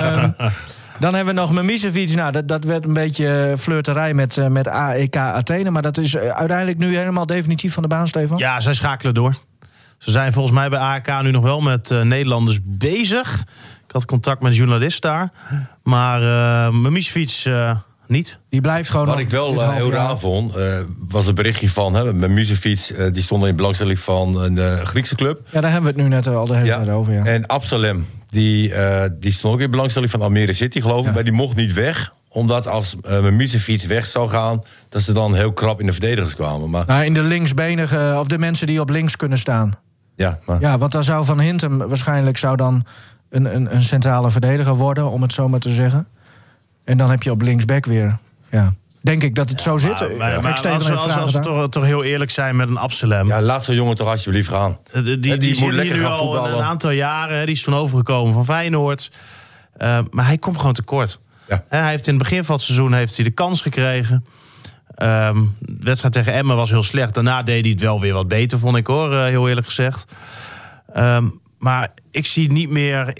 Dan hebben we nog Mimicevic. Nou, dat, dat werd een beetje flirterij met, eh, met AEK Athene. Maar dat is eh, uiteindelijk nu helemaal definitief van de baan, Stefan. Ja, zij schakelen door. Ze zijn volgens mij bij AEK nu nog wel met eh, Nederlanders bezig. Ik had contact met een journalist daar. Maar uh, Mimicevic eh, niet. Die blijft gewoon Wat ik wel half heel raar vond, eh, was een berichtje van... Hè, met Muzefiets, eh, die stond in belangstelling van een eh, Griekse club. Ja, daar hebben we het nu net al de hele tijd over. Ja. En Absalem, die, eh, die stond ook in belangstelling van Almere City, geloof ik. Ja. Maar die mocht niet weg, omdat als uh, Muzefiets weg zou gaan... dat ze dan heel krap in de verdedigers kwamen. Maar, Nou, in de linksbenige, of de mensen die op links kunnen staan. ja, maar, Ja, want dan zou Van Hintem waarschijnlijk zou dan een, een, een centrale verdediger worden, om het zo maar te zeggen. En dan heb je op linksback weer. Ja. Denk ik dat het zo zit. Maar, maar, maar als, we, als, we toch, toch heel eerlijk zijn met een Absalem. ja, laat zo'n jongen toch alsjeblieft gaan. Die, die, die, die die moet zit lekker hier nu gaan al voetballen. een aantal jaren. hè, Die is toen overgekomen van Feyenoord. Eh, maar hij komt gewoon tekort. Ja. Hè, Hij heeft in het begin van het seizoen heeft hij de kans gekregen. Ehm, de wedstrijd tegen Emmen was heel slecht. Daarna deed hij het wel weer wat beter, vond ik hoor, eh, heel eerlijk gezegd. Ehm, maar ik zie niet meer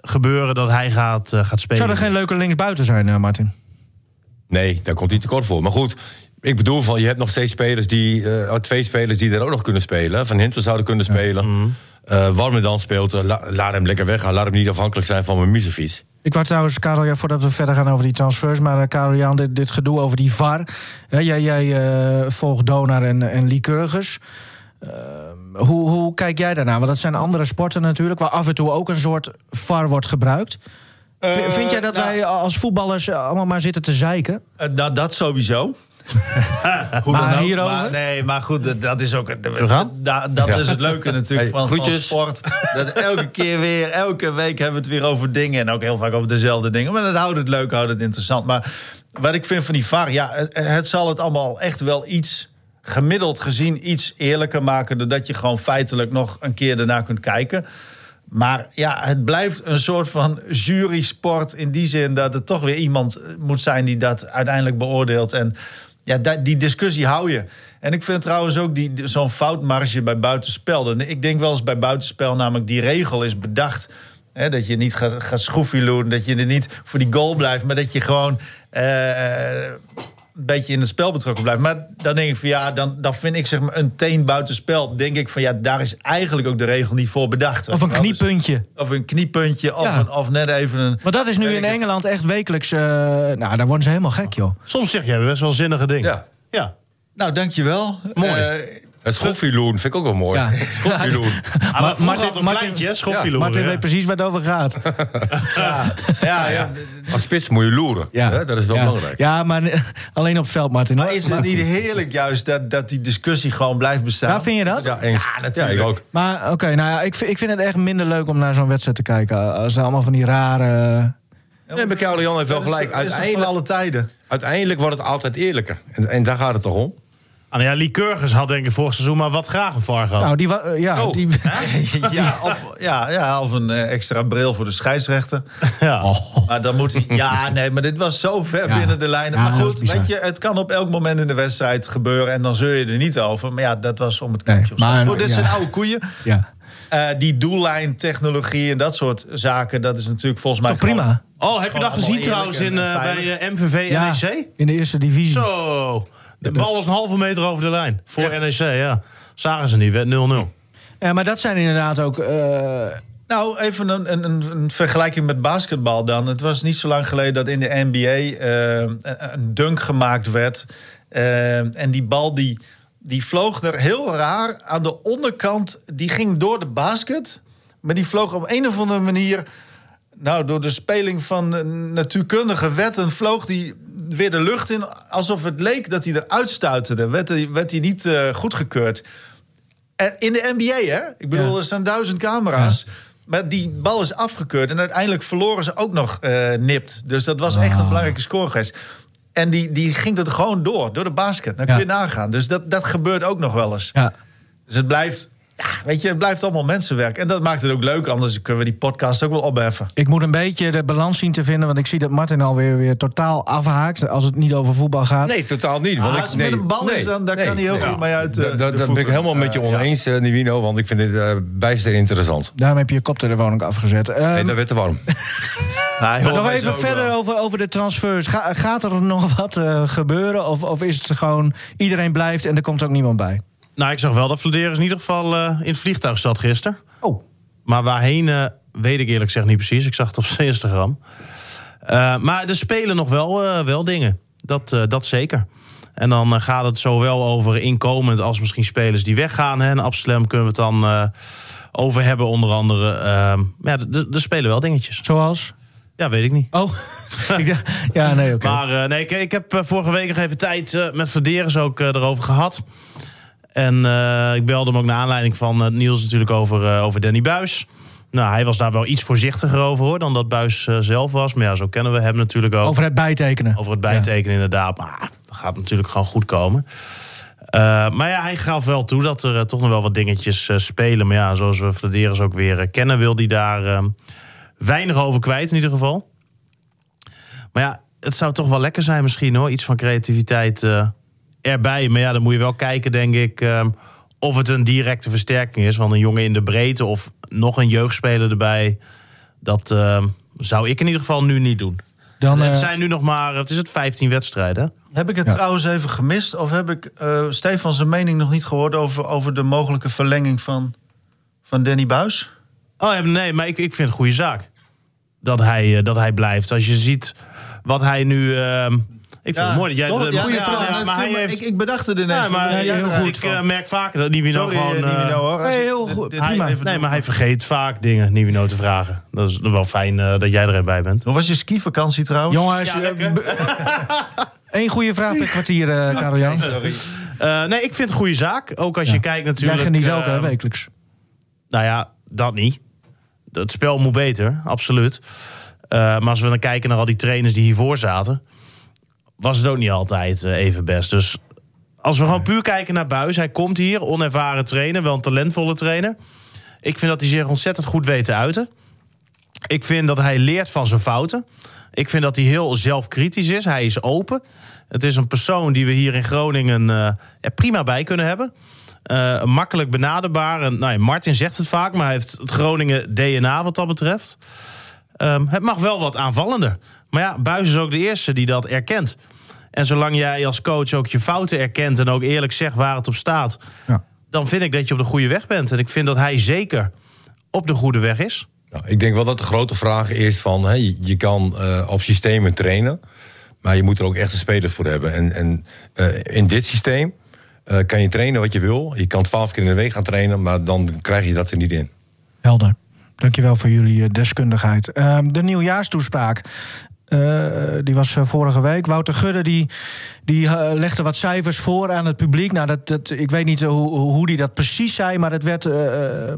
gebeuren dat hij gaat, eh, gaat spelen. Zou er geen leuke linksbuiten zijn, eh, Martin? Nee, daar komt hij tekort voor. Maar goed, ik bedoel van, je hebt nog steeds spelers die... eh, twee spelers die er ook nog kunnen spelen. Van Hinten zouden kunnen spelen. Eh Warme dan speelt, la- laat hem lekker weggaan. Laat hem niet afhankelijk zijn van mijn Muzefiets. Ik wou trouwens, Karel, ja, voordat we verder gaan over die transfers... maar uh, Karel Jan, dit, dit gedoe over die VAR. Hè, jij jij uh, volgt Donar en, en Lycurgus. Uh, hoe, hoe kijk jij daarnaar? Want dat zijn andere sporten natuurlijk... waar af en toe ook een soort VAR wordt gebruikt. Uh, Vind jij dat nou, wij als voetballers allemaal maar zitten te zeiken? Uh, nou, dat sowieso. Hoe maar dan hierover? Maar, nee, maar goed, dat is ook. gaan? Dat, dat ja. is het leuke natuurlijk hey, van, van, sport. Dat elke keer weer, elke week hebben we het weer over dingen. En ook heel vaak over dezelfde dingen. Maar dat houdt het leuk, houdt het interessant. Maar wat ik vind van die VAR, ja, het, het zal het allemaal echt wel iets gemiddeld gezien iets eerlijker maken. Doordat je gewoon feitelijk nog een keer daarna kunt kijken. Maar ja, het blijft een soort van jury-sport in die zin dat er toch weer iemand moet zijn die dat uiteindelijk beoordeelt. En ja, die discussie hou je. En ik vind trouwens ook die, zo'n foutmarge bij buitenspel. Ik denk wel eens bij buitenspel, namelijk die regel is bedacht. Hè, dat je niet gaat, gaat dat je er niet voor die goal blijft, maar dat je gewoon. Uh, een beetje in het spel betrokken blijft. Maar dan denk ik van ja, dan, dan vind ik zeg maar een teen buitenspel. Denk ik van ja, daar is eigenlijk ook de regel niet voor bedacht. Of een kniepuntje. Dus, of een kniepuntje, of, ja. een, of net even een. Maar dat is nu in Engeland echt wekelijks. Uh, nou, daar worden ze helemaal gek, joh. Soms zeg jij best wel zinnige dingen. Ja. ja. Nou, dankjewel. Mooi. Uh, Het schoffieloen vind ik ook wel mooi. Ja. Schoffieloen. Ah, maar Martin- Martin, ja. weet precies waar het over gaat. Ja, ja. Als spits moet je loeren. Hè, Dat is wel ja. belangrijk. Ja, maar alleen op het veld, Martin. Maar is het niet heerlijk juist dat, dat die discussie gewoon blijft bestaan? Ja, vind je dat? Ja, eens. Ja, natuurlijk. ik ook. Maar oké, nou ja, ik, vind- ik vind het echt minder leuk om naar zo'n wedstrijd te kijken. Als er allemaal van die rare... Nee, maar Jan heeft wel gelijk. Uiteindelijk, alle tijden. uiteindelijk wordt het altijd eerlijker. En, en daar gaat het toch om? Ah, nou ja, Lycurgus had denk ik vorig seizoen maar wat graag een VAR gehad. Nou, die... wa- ja, Oh. die Ja, of, ja, ja, of een eh, extra bril voor de scheidsrechter. ja. Maar dan moet hij. Ja, nee, maar dit was zo ver Ja. binnen de lijnen. Ja, maar goed, weet je, het kan op elk moment in de wedstrijd gebeuren. En dan zeur je er niet over. Maar ja, dat was om het Nee, kampioenschap. maar- Goed, dit ja. zijn oude koeien. ja. Eh, die doellijntechnologie en dat soort zaken, dat is natuurlijk volgens mij. Toch prima? Oh, heb je dat gezien trouwens en- in, eh, bij eh, MVV Ja, NEC? in de eerste divisie. Zo. De bal was een halve meter over de lijn. Voor NEC, ja. Zagen ze niet, werd 0-0. Ja, maar dat zijn inderdaad ook... eh, Nou, even een, een, een, vergelijking met basketbal dan. Het was niet zo lang geleden dat in de NBA eh, een, een dunk gemaakt werd. Eh, en die bal die, die vloog er heel raar aan de onderkant. Die ging door de basket. Maar die vloog op een of andere manier... Nou, door de speling van eh, natuurkundige wetten vloog die weer de lucht in. Alsof het leek dat hij eruit stuiterde. Werd hij, werd hij niet eh, goedgekeurd. Eh, In de NBA, hè? Ik bedoel, Ja. er staan duizend camera's. Maar die bal is afgekeurd. En uiteindelijk verloren ze ook nog eh, nipt. Dus dat was echt een belangrijke score geweest. En die, die ging er gewoon door, door de basket. Dan kun je Ja. nagaan. Dus dat, dat gebeurt ook nog wel eens. ja. Dus het blijft, ja, weet je, het blijft allemaal mensenwerk. En dat maakt het ook leuk. Anders kunnen we die podcast ook wel opheffen. Ik moet een beetje de balans zien te vinden... want ik zie dat Martin alweer weer totaal afhaakt... als het niet over voetbal gaat. Nee, totaal niet. Want Ah, ik, als het met een bal is, dan- daar nee. kan hij heel goed mee uit, eh, Da- de da- Daar ben ik helemaal met je ja. oneens, eh, Nivino. Want ik vind dit eh bijster interessant. Daarom heb je je koptelefoon ook afgezet. Ehm, Nee, dat werd te warm. Nou, nog even verder over, over de transfers. Ga- gaat er nog wat eh, gebeuren? Of, of is het gewoon iedereen blijft en er komt ook niemand bij? Nou, ik zag wel dat Vladeris in ieder geval eh, in het vliegtuig zat gisteren. Oh, Maar waarheen, eh, weet ik eerlijk gezegd niet precies. Ik zag het op zijn Instagram. Eh, maar er spelen nog wel, wel dingen. Dat, dat zeker. En dan gaat het zowel over inkomend als misschien spelers die weggaan. Hè. En Absalem kunnen we het dan over hebben, onder andere. Eh, maar ja, er- spelen wel dingetjes. zoals? Ja, weet ik niet. Oh, ik dacht, ja, nee, oké. Maar nee, ik, ik heb vorige week nog even tijd met Verderes ook erover gehad. En eh, ik belde hem ook naar aanleiding van het nieuws natuurlijk over, eh, over Danny Buis. Nou, hij was daar wel iets voorzichtiger over hoor, dan dat Buis eh, zelf was. Maar ja, zo kennen we hem natuurlijk ook. Over het bijtekenen. Over het bijtekenen inderdaad. Maar dat gaat natuurlijk gewoon goed komen. Maar ja, hij gaf wel toe dat er toch nog wel wat dingetjes spelen. Maar ja, zoals we Vladeris ook weer kennen... wil hij daar weinig over kwijt in ieder geval. Maar ja, het zou toch wel lekker zijn misschien hoor. Iets van creativiteit erbij. Maar ja, dan moet je wel kijken denk ik... eh, of het een directe versterking is. Want een jongen in de breedte of nog een jeugdspeler erbij... dat eh, zou ik in ieder geval nu niet doen. Dan, het eh, zijn nu nog maar, het is het 15 wedstrijden. Heb ik het Ja. trouwens even gemist? Of heb ik eh Stefan zijn mening nog niet gehoord over, over de mogelijke verlenging van, van Danny Buis? Oh nee, maar ik, ik vind het een goede zaak. Dat hij, eh, dat hij blijft. Als je ziet wat hij nu. ehm, vind het mooi dat jij. Ja, goede vraag. ja, Ja, maar hij heeft. ik, ik bedacht het ineens. ja, maar heel ik goed. eh, merk vaker dat Nivino Sorry, gewoon. eh, eh, Nivino, hoor. Als nee, heel goed, nee, maar hij vergeet vaak dingen, Nivino, te vragen. Dat is wel fijn eh, dat jij er bij bent. Hoe was je skivakantie trouwens? jongens, eh, Eén goede vraag per kwartier, eh Karel Jan. Eh, nee, ik vind het een goede zaak. Ook als je kijkt Jij natuurlijk. geniet ook, eh, hè, wekelijks. Nou ja, dat niet. Het spel moet beter, absoluut. Eh, maar als we dan kijken naar al die trainers die hiervoor zaten, was het ook niet altijd eh, even best. Dus als we gewoon puur kijken naar Buis, hij komt hier, onervaren trainer, wel een talentvolle trainer. Ik vind dat hij zich ontzettend goed weet te uiten. Ik vind dat hij leert van zijn fouten. Ik vind dat hij heel zelfkritisch is. Hij is open. Het is een persoon die we hier in Groningen eh, er prima bij kunnen hebben. Eh, makkelijk benaderbaar. En, nou ja, Martin zegt het vaak, maar hij heeft het Groningen DNA wat dat betreft. Ehm, het mag wel wat aanvallender. Maar ja, Buis is ook de eerste die dat erkent. En zolang jij als coach ook je fouten erkent en ook eerlijk zegt waar het op staat, Ja. dan vind ik dat je op de goede weg bent. En ik vind dat hij zeker op de goede weg is. Nou, ik denk wel dat de grote vraag is van... Hè, je, kan eh, op systemen trainen... maar je moet er ook echt een speler voor hebben. En, en eh, in dit systeem eh, kan je trainen wat je wil. Je kan twaalf keer in de week gaan trainen, maar dan krijg je dat er niet in. Helder. Dankjewel voor jullie deskundigheid. Ehm, de nieuwjaarstoespraak. Eh, die was eh, vorige week. Wouter Gudde die, die eh, legde wat cijfers voor aan het publiek. Nou, dat, dat, ik weet niet hoe, hoe die dat precies zei, maar het werd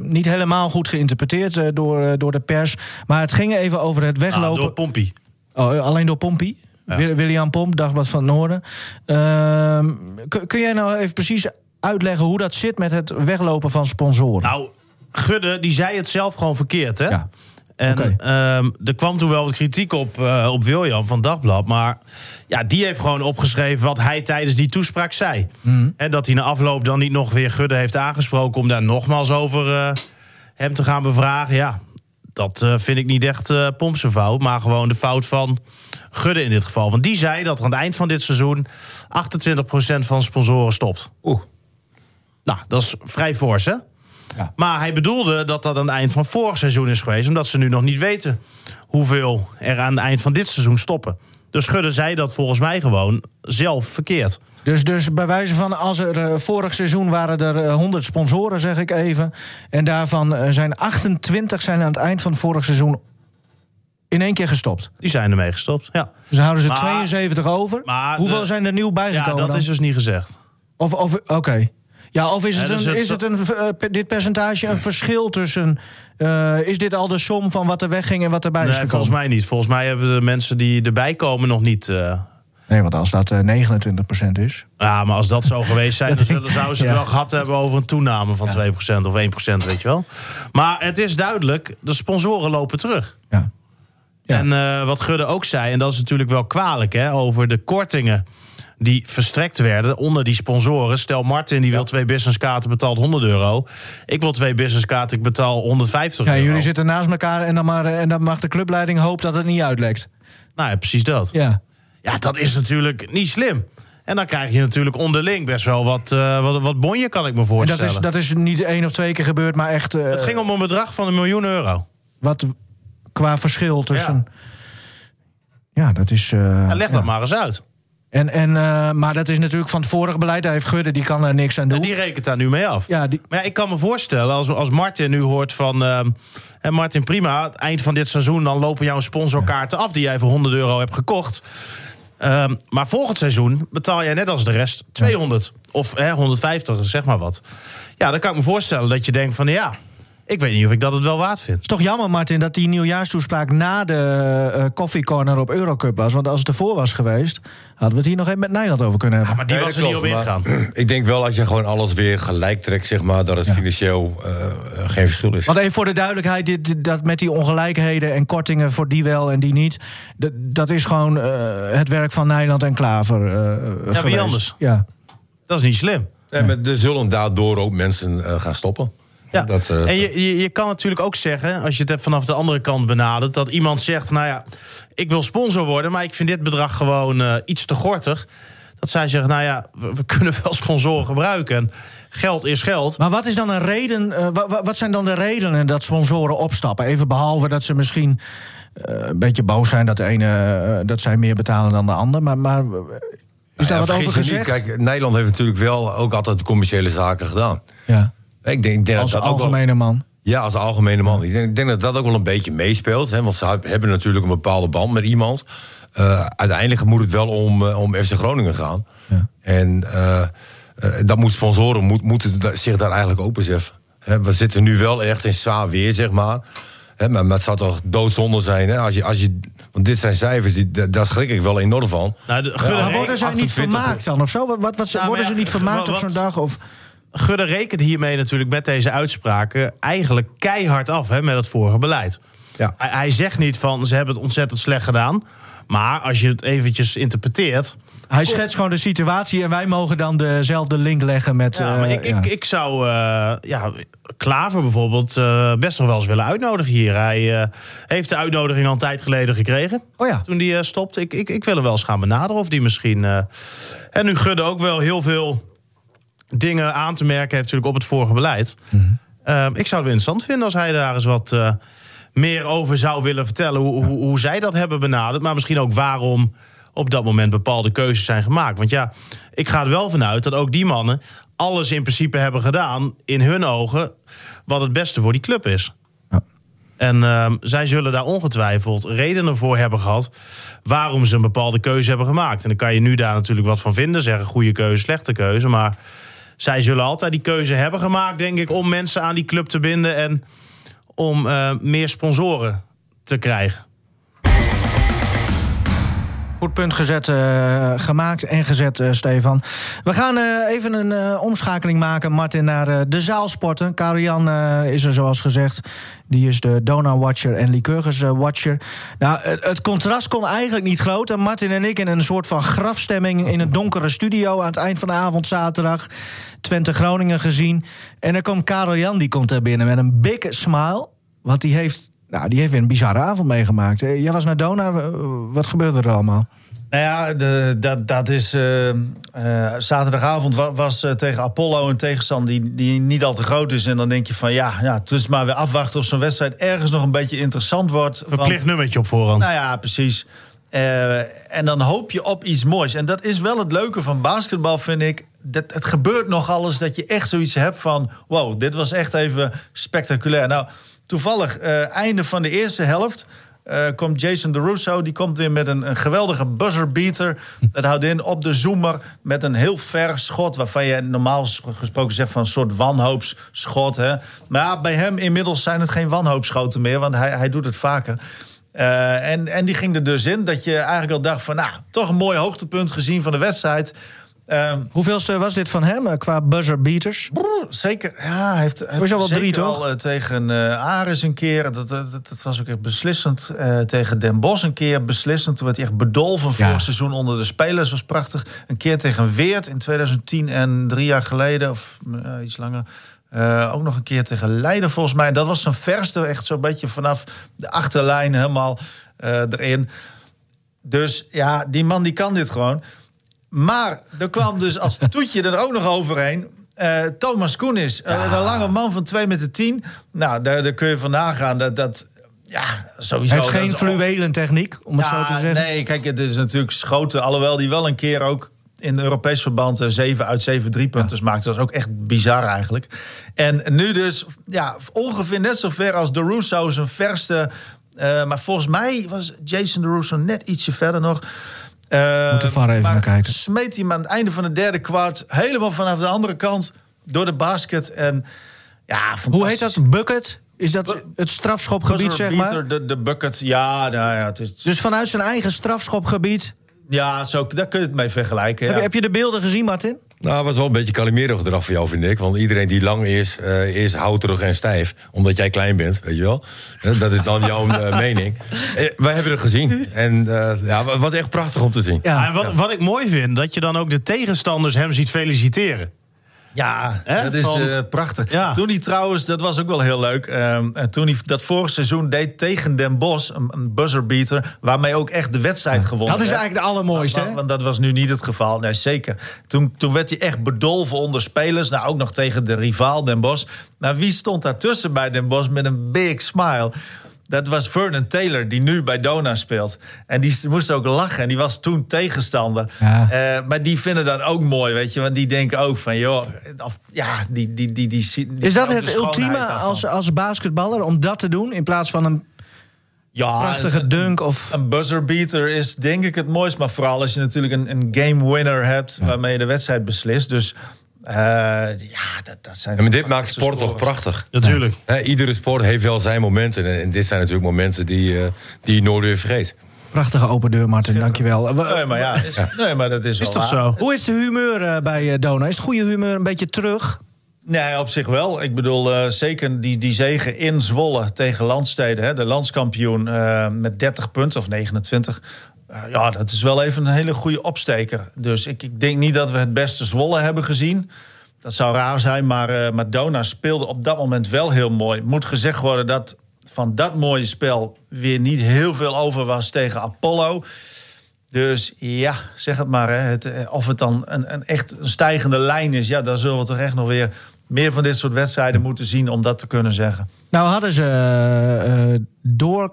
niet helemaal goed geïnterpreteerd door, door de pers. Maar het ging even over het Ah, weglopen. door Pompie. Oh, alleen door Pompie? Wil- William Pomp, Dagblad van het Noorden. Ehm, kun, kun jij nou even precies uitleggen hoe dat zit met het weglopen van sponsoren? Nou, Gudde, die zei het zelf gewoon verkeerd, hè? Ja. En ehm, er kwam toen wel wat kritiek op, eh, op William van Dagblad. Maar ja, die heeft gewoon opgeschreven wat hij tijdens die toespraak zei. En dat hij na afloop dan niet nog weer Gudde heeft aangesproken... om daar nogmaals over eh, hem te gaan bevragen. Ja, dat eh, vind ik niet echt eh Pompse fout. Maar gewoon de fout van Gudde in dit geval. Want die zei dat er aan het eind van dit seizoen... 28% van sponsoren stopt. Oeh. Nou, dat is vrij fors, hè? Ja. Maar hij bedoelde dat dat aan het eind van vorig seizoen is geweest... omdat ze nu nog niet weten hoeveel er aan het eind van dit seizoen stoppen. Dus Schudde zei dat volgens mij gewoon zelf verkeerd. Dus, dus bij wijze van, als er eh, vorig seizoen waren er eh, 100 sponsoren, zeg ik even. En daarvan eh, zijn 28 zijn aan het eind van vorig seizoen in één keer gestopt. Die zijn ermee gestopt, ja. Dus houden ze Maar- 72 over. maar Hoeveel de- zijn er nieuw Ja, bijgekomen? dat dan? is dus niet gezegd. Of, of, Oké. Ja, of is het, Ja, dus een, het is het een, eh, dit percentage een verschil tussen... eh, is dit al de som van wat er wegging en wat erbij is Nee, gekomen? volgens mij niet. Volgens mij hebben de mensen die erbij komen nog niet... eh, Nee, want als dat eh, 29% is... ja, maar als dat zo geweest zijn, dan zullen- zouden ze het Ja. wel gehad hebben over een toename van 2% of 1%, weet je wel. Maar het is duidelijk, de sponsoren lopen terug. Ja. Ja. En eh, wat Gudde ook zei, en dat is natuurlijk wel kwalijk, hè, over de kortingen die verstrekt werden onder die sponsoren. Stel, Martin die wil twee businesskaarten, betaalt 100 euro. Ik wil twee businesskaarten, ik betaal 150 Ja, euro. jullie zitten naast elkaar en dan, maar, en dan mag de clubleiding hopen dat het niet uitlekt. Nou ja, precies dat. Ja. Ja, dat is natuurlijk niet slim. En dan krijg je natuurlijk onderling best wel wat, eh wat, wat bonje, kan ik me En dat voorstellen. is, dat is niet één of twee keer gebeurd, maar echt... eh, Het ging om een bedrag van een miljoen euro. Wat qua verschil tussen... Ja, dat is... eh, Ja, leg dat maar eens uit. En, en, eh, maar dat is natuurlijk van het vorige beleid. Daar heeft Gudde, die kan er niks aan doen. En die rekent daar nu mee af. Ja, die, Maar ja, ik kan me voorstellen, als, als Martin nu hoort van... ehm, hè, Martin, prima, het eind van dit seizoen... dan lopen jouw sponsorkaarten af die jij voor 100 euro hebt gekocht. Ehm, maar volgend seizoen betaal jij net als de rest 200. Of hè, 150, zeg maar wat. Ja, dan kan ik me voorstellen dat je denkt van... ja, ik weet niet of ik dat het wel waard vind. Het is toch jammer, Martin, dat die nieuwjaarstoespraak na de eh Coffee Corner op Eurocup was. Want als het ervoor was geweest, hadden we het hier nog even met Nijland over kunnen hebben. Maar die Nee, was er niet op ingegaan. Ik denk wel als je gewoon alles weer gelijk trekt, zeg maar, dat het financieel eh, eh, geen verschil is. Want even voor de duidelijkheid, dit, dat met die ongelijkheden en kortingen voor die wel en die niet. Dat, dat is gewoon eh, het werk van Nijland en Klaver. eh, geweest. anders? Ja. Dat is niet slim. Nee, maar er zullen daardoor ook mensen gaan stoppen. Ja. Dat, eh, en je, je, je kan natuurlijk ook zeggen, als je het hebt vanaf de andere kant benadert, dat iemand zegt: Nou ja, ik wil sponsor worden, maar ik vind dit bedrag gewoon eh, iets te gortig. Dat zij zeggen: Nou ja, we, we kunnen wel sponsoren gebruiken. En geld is geld. Maar wat is dan een reden? eh, wa- wa- wat zijn dan de redenen dat sponsoren opstappen? Even behalve dat ze misschien eh, een beetje boos zijn dat de ene dat zij meer betalen dan de ander. Maar, maar is daar ja, wat over gezegd? niet, Kijk, Nederland heeft natuurlijk wel ook altijd commerciële zaken gedaan. ja. Ik denk, ik denk Als dat dat ook wel- algemene man. Ja, als algemene man. Ik denk, ik denk dat dat ook wel een beetje meespeelt. Hè, want ze hebben natuurlijk een bepaalde band met iemand. Eh, uiteindelijk moet het wel om, eh, om FC Groningen gaan. Ja. En eh, dat moet sponsoren moet, moeten zich daar eigenlijk ook beseffen. Hè, we zitten nu wel echt in zwaar weer, zeg maar. Hè, maar, maar het zou toch doodzonde zijn. Hè, als je, als je, want dit zijn cijfers, die, da- daar schrik ik wel enorm van. Nou, de, Maar worden zij niet 28 vermaakt dan of zo? Wat, wat, wat, Nou, worden ze niet vermaakt op zo'n dag? Of, Gudde rekent hiermee natuurlijk met deze uitspraken eigenlijk keihard af hè, met het vorige beleid. Ja. Hij, hij zegt niet van ze hebben het ontzettend slecht gedaan. Maar als je het eventjes interpreteert. hij schetst gewoon de situatie en wij mogen dan dezelfde link leggen met... Ja, eh, maar ik, ja. ik, ik zou eh, ja, Klaver bijvoorbeeld eh, best nog wel eens willen uitnodigen hier. Hij eh, heeft de uitnodiging al een tijd geleden gekregen. Oh ja. Toen die eh, stopte. Ik, ik, ik wil hem wel eens gaan benaderen of die misschien. eh, en nu Gudde ook wel heel veel dingen aan te merken heeft natuurlijk op het vorige beleid. Mhm. Eh, ik zou het interessant vinden als hij daar eens wat eh, meer over zou willen vertellen. Hoe, hoe, hoe zij dat hebben benaderd. Maar misschien ook waarom op dat moment bepaalde keuzes zijn gemaakt. Want ja, ik ga er wel vanuit dat ook die mannen alles in principe hebben gedaan, in hun ogen, wat het beste voor die club is. Ja. En ehm, zij zullen daar ongetwijfeld redenen voor hebben gehad waarom ze een bepaalde keuze hebben gemaakt. En dan kan je nu daar natuurlijk wat van vinden, zeggen goede keuze, slechte keuze. Maar zij zullen altijd die keuze hebben gemaakt, denk ik, om mensen aan die club te binden en om eh, meer sponsoren te krijgen. Goed punt gezet, eh, gemaakt en gezet, eh, Stefan. We gaan eh, even een omschakeling maken, Martin, naar de zaalsporten. Karian is er zoals gezegd. Die is de Dona-watcher en Lycurgus-watcher. nou, het, contrast kon eigenlijk niet groter. Martin en ik in een soort van grafstemming... in een donkere studio aan het eind van de avond zaterdag. Twente Groningen gezien. En dan komt Karel Jan, die komt er binnen met een big smile. Want die heeft, nou, die heeft weer een bizarre avond meegemaakt. Jij was naar Dona, wat gebeurde er allemaal? Nou ja, de, dat, dat is. eh, eh, zaterdagavond wa- was eh, tegen Apollo een tegenstander die, die niet al te groot is. En dan denk je van ja, ja het is maar weer afwachten of zo'n wedstrijd ergens nog een beetje interessant wordt. Verplicht Want- nummertje op voorhand. Nou ja, precies. Eh, en dan hoop je op iets moois. En dat is wel het leuke van basketbal, vind ik. Dat, het gebeurt nog alles dat je echt zoiets hebt van... wow, dit was echt even spectaculair. Nou, toevallig, eh, einde van de eerste helft... eh, komt Jason DeRusso, die komt weer met een, een geweldige buzzerbeater. Dat houdt in op de zoomer met een heel ver schot... waarvan je normaal gesproken zegt van een soort wanhoopsschot. Hè? Maar bij hem inmiddels zijn het geen wanhoopschoten meer... want hij, hij doet het vaker. Eh, en, en die ging er dus in dat je eigenlijk al dacht van... nou, toch een mooi hoogtepunt gezien van de wedstrijd. Ehm, Hoeveelste was dit van hem eh, qua buzzer beaters? zeker, ja, hij heeft, hij wel zeker drie, toch? al, eh, tegen eh Aris een keer. Dat, dat, dat, dat was ook echt beslissend. Tegen Den Bosch een keer beslissend. Toen werd hij echt bedolven Ja. vorig seizoen onder de spelers. was prachtig. Een keer tegen Weert in 2010 en drie jaar geleden. Of iets langer. Ook nog een keer tegen Leiden volgens mij. Dat was zijn verste. Echt zo'n beetje vanaf de achterlijn helemaal erin. Dus ja, die man die kan dit gewoon. Maar er kwam dus als toetje er ook nog overheen. eh, Thomas Koenis, eh, een lange man van 2 meter 10. Nou, daar, daar kun je van nagaan. Dat, dat, ja, sowieso. Hij heeft geen fluwelen techniek, om het Ja, zo te zeggen. Nee, kijk, het is natuurlijk schoten. Alhoewel die wel een keer ook in Europees verband eh, 7 uit 7 driepunters maakte. Dat is ook echt bizar eigenlijk. En nu dus, ja, ongeveer net zo ver als de Russo zijn verste. eh, maar volgens mij was Jason de Russo net ietsje verder nog. Eh, Moet de VAR even maar naar kijken. Smeet hij hem aan het einde van het derde kwart helemaal vanaf de andere kant door de basket. En ja, Hoe heet dat? Bucket? Is dat het strafschopgebied, zeg maar? De, de bucket, ja, nou ja, het is, Dus vanuit zijn eigen strafschopgebied. ja zo, daar kun je het mee vergelijken. Heb, ja. je, heb je de beelden gezien, Martin? Nou, het was wel een beetje Calimero gedrag voor jou, vind ik. Want iedereen die lang is, eh, is houterig en stijf. Omdat jij klein bent, weet je wel. Eh, Dat is dan jouw eh, mening. Eh, wij hebben het gezien. En eh, ja, het was echt prachtig om te zien. Ja. en wat, wat ik mooi vind, dat je dan ook de tegenstanders hem ziet feliciteren. Ja, dat is Van- eh, prachtig. Ja. Toen hij trouwens, dat was ook wel heel leuk. ehm, en toen hij dat vorig seizoen deed tegen Den Bosch, een, een buzzerbeater, waarmee ook echt de wedstrijd gewonnen Dat is eigenlijk de allermooiste, Want, dat was nu niet het geval. Nee, zeker. Toen, toen werd hij echt bedolven onder spelers. Nou, ook nog tegen de rivaal Den Bosch. Nou, wie stond daartussen bij Den Bosch met een big smile? Dat was Vernon Taylor, die nu bij Dona speelt. En die moest ook lachen. En die was toen tegenstander. Ja. Eh, maar die vinden dat ook mooi, weet je. Want die denken ook van, joh... Of, ja, die, die, die, die, die, Is dat het ultieme daarvan. als, als basketballer om dat te doen? In plaats van een ja, prachtige een- dunk of... Een buzzerbeater is denk ik het mooist. Maar vooral als je natuurlijk een, een game winner hebt... waarmee je de wedstrijd beslist. Dus eh, ja, dat, dat zijn... Maar dit maakt sport toch prachtig. Natuurlijk. Iedere sport heeft wel zijn momenten. En, en dit zijn natuurlijk momenten die, eh, die je nooit weer vergeet. Prachtige open deur, Martin. Dankjewel. Eh, Nee, maar ja, is, nee, maar dat is, Is wel toch waar. zo? Hoe is de humeur bij Dona? Is het goede humeur een beetje terug? Nee, op zich wel. Ik bedoel, eh, zeker die, die zegen in Zwolle tegen Landsteden. Hè, de landskampioen eh, met 30 punten of 29. Eh, ja, dat is wel even een hele goede opsteker. Dus ik, ik denk niet dat we het beste Zwolle hebben gezien. Dat zou raar zijn, maar eh Madonna speelde op dat moment wel heel mooi. Moet gezegd worden dat van dat mooie spel weer niet heel veel over was tegen Apollo. Dus ja, zeg het maar. Hè. Het, eh, of het dan een, een echt een stijgende lijn is, ja, dan zullen we toch echt nog weer meer van dit soort wedstrijden moeten zien om dat te kunnen zeggen. Nou hadden ze eh, door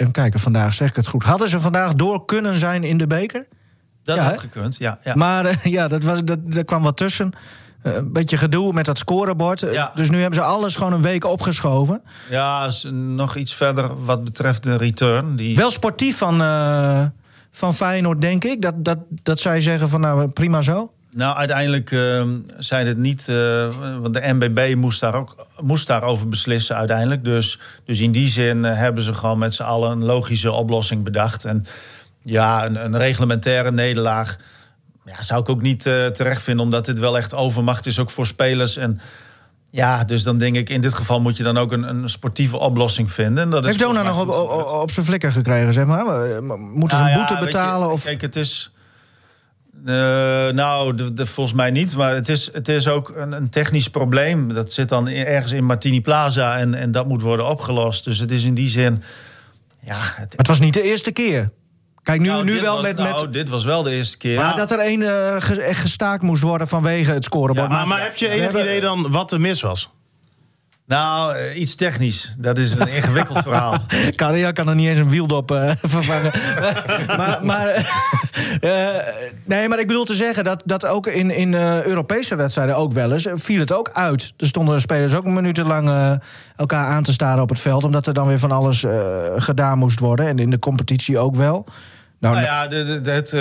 even kijken, vandaag zeg ik het goed. Hadden ze vandaag door kunnen zijn in de beker? Dat Ja, had hè? gekund, ja. ja. Maar eh, ja, dat was, dat, daar kwam wat tussen. Eh, een beetje gedoe met dat scorebord. Ja. Dus nu hebben ze alles gewoon een week opgeschoven. Ja, nog iets verder wat betreft de return. Die... Wel sportief van, eh, van Feyenoord, denk ik. Dat, dat, dat zij zeggen van nou, prima zo. Nou, uiteindelijk ehm, zijn het niet... eh, want de NBB moest, daar ook, moest daarover beslissen uiteindelijk. Dus, dus in die zin eh, hebben ze gewoon met z'n allen... een logische oplossing bedacht. En ja, een, een reglementaire nederlaag... Ja, zou ik ook niet eh, terecht vinden... omdat dit wel echt overmacht is, ook voor spelers. En ja, dus dan denk ik... in dit geval moet je dan ook een, een sportieve oplossing vinden. En dat Heeft Dona nog op, op, op zijn flikker gekregen, zeg maar? Moeten ze Nou een ja, boete je, betalen? of... Kijk, het is. Eh, nou, de, de- volgens mij niet. Maar het is, het is ook een, een technisch probleem. Dat zit dan ergens in Martini Plaza en, en dat moet worden opgelost. Dus het is in die zin. Ja, het, Maar het was niet de eerste keer. Kijk, nu, nou, nu dit wel was- met... Nou, met dit was wel de eerste keer. maar dat er één eh, ge- echt gestaakt moest worden vanwege het scorebord. Maar, maar heb je enig idee dan wat er mis was? Nou, eh, iets technisch. Dat is een ingewikkeld verhaal. Carria kan er niet eens een wieldop eh vervangen. maar, maar, eh, nee, maar ik bedoel te zeggen dat, dat ook in, in Europese wedstrijden ook wel eens viel het ook uit. Er stonden spelers ook minutenlang elkaar aan te staren op het veld, omdat er dan weer van alles gedaan moest worden. En in de competitie ook wel. Nou, Nou ja, de, de- de- het,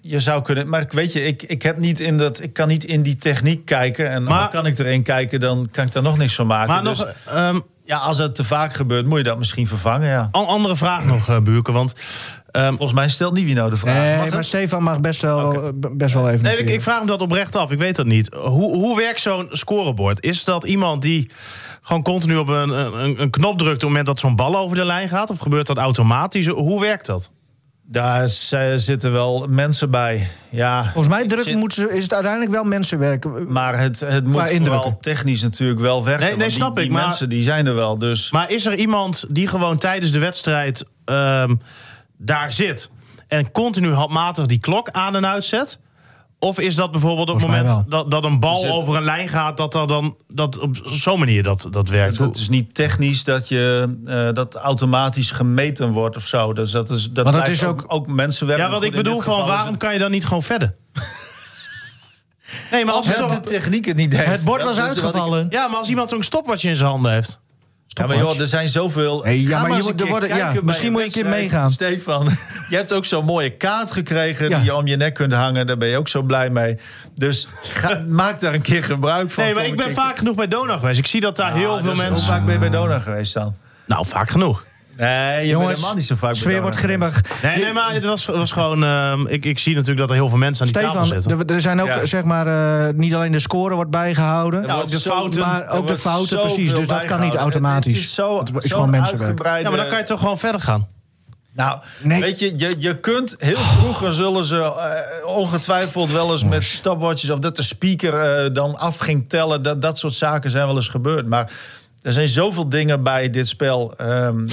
je zou kunnen. Maar ik weet je, ik, ik, heb niet in dat, ik kan niet in die techniek kijken. En Maar- kan ik erin kijken, dan kan ik daar nog niks van maken. Maar Dus- nog ehm, Ja, als het te vaak gebeurt, moet je dat misschien vervangen, ja. een andere vraag nog, eh Buurke. Want ehm, Volgens mij stelt Nivino de vraag. nee, Mag maar het? Stefan mag best wel, eh, best wel even. Nee, ik, ik vraag me dat oprecht af. Ik weet dat niet. Hoe, hoe werkt zo'n scorebord? Is dat iemand die gewoon continu op een, een, een knop drukt op het moment dat zo'n bal over de lijn gaat? Of gebeurt dat automatisch? Hoe werkt dat? Daar zitten wel mensen bij. Ja, Volgens mij druk zit- moeten ze, is het uiteindelijk wel mensenwerk. Maar het, het moet vooral technisch natuurlijk wel werken. Nee, nee, want die- snap die, ik, maar- mensen die zijn er wel, dus... Maar is er iemand die gewoon tijdens de wedstrijd ehm, daar zit en continu handmatig die klok aan en uitzet? Of is dat bijvoorbeeld op het moment dat, dat een bal zit- over een lijn gaat, dat dat dan dat op zo'n manier dat, dat werkt? Het is niet technisch dat je eh, dat automatisch gemeten wordt of zo. Dus dat is dat Maar dat blijft is ook, ook- ook mensenwerk. ja, wat ik bedoel van waarom kan je dan niet gewoon verder? nee, maar als Als het het toch, de techniek het niet deed. Het bord Dat was uitgevallen. ja, maar als iemand zo'n stopwatch in zijn handen heeft. Ja, maar joh, er zijn zoveel. Hey, ja, Ga maar je moet- er worden- ja, misschien moet je een keer meegaan. Stefan, je hebt ook zo'n mooie kaart gekregen Ja. die je om je nek kunt hangen. Daar ben je ook zo blij mee. Dus ga, maak daar een keer gebruik van. Nee, maar ik ben keer- vaak genoeg bij Dona geweest. Ik zie dat daar Ah, heel veel dus mensen. Hoe vaak ben je bij Dona geweest dan? Nou, vaak genoeg. Nee, je Jongens, bent helemaal niet zo vaak bij sfeer Dona wordt grimmig. Nee, nee, maar het was, het was gewoon. ehm, ik, ik zie natuurlijk dat er heel veel mensen aan die tafel Stefan, zitten. er, er zijn ook Ja. zeg maar eh, niet alleen de score wordt bijgehouden, Ja, wordt de fouten, maar ook de fouten precies. Dus dat kan niet automatisch. Het is, zo, Het is gewoon mensenwerk. uitgebreide- Ja, maar dan kan je toch gewoon verder gaan. Nou, Nee. weet je, je, je kunt heel vroeger zullen ze eh, ongetwijfeld wel eens met stopwatches of dat de speaker eh, dan af ging tellen. Dat, dat soort zaken zijn wel eens gebeurd. Maar er zijn zoveel dingen bij dit spel ehm,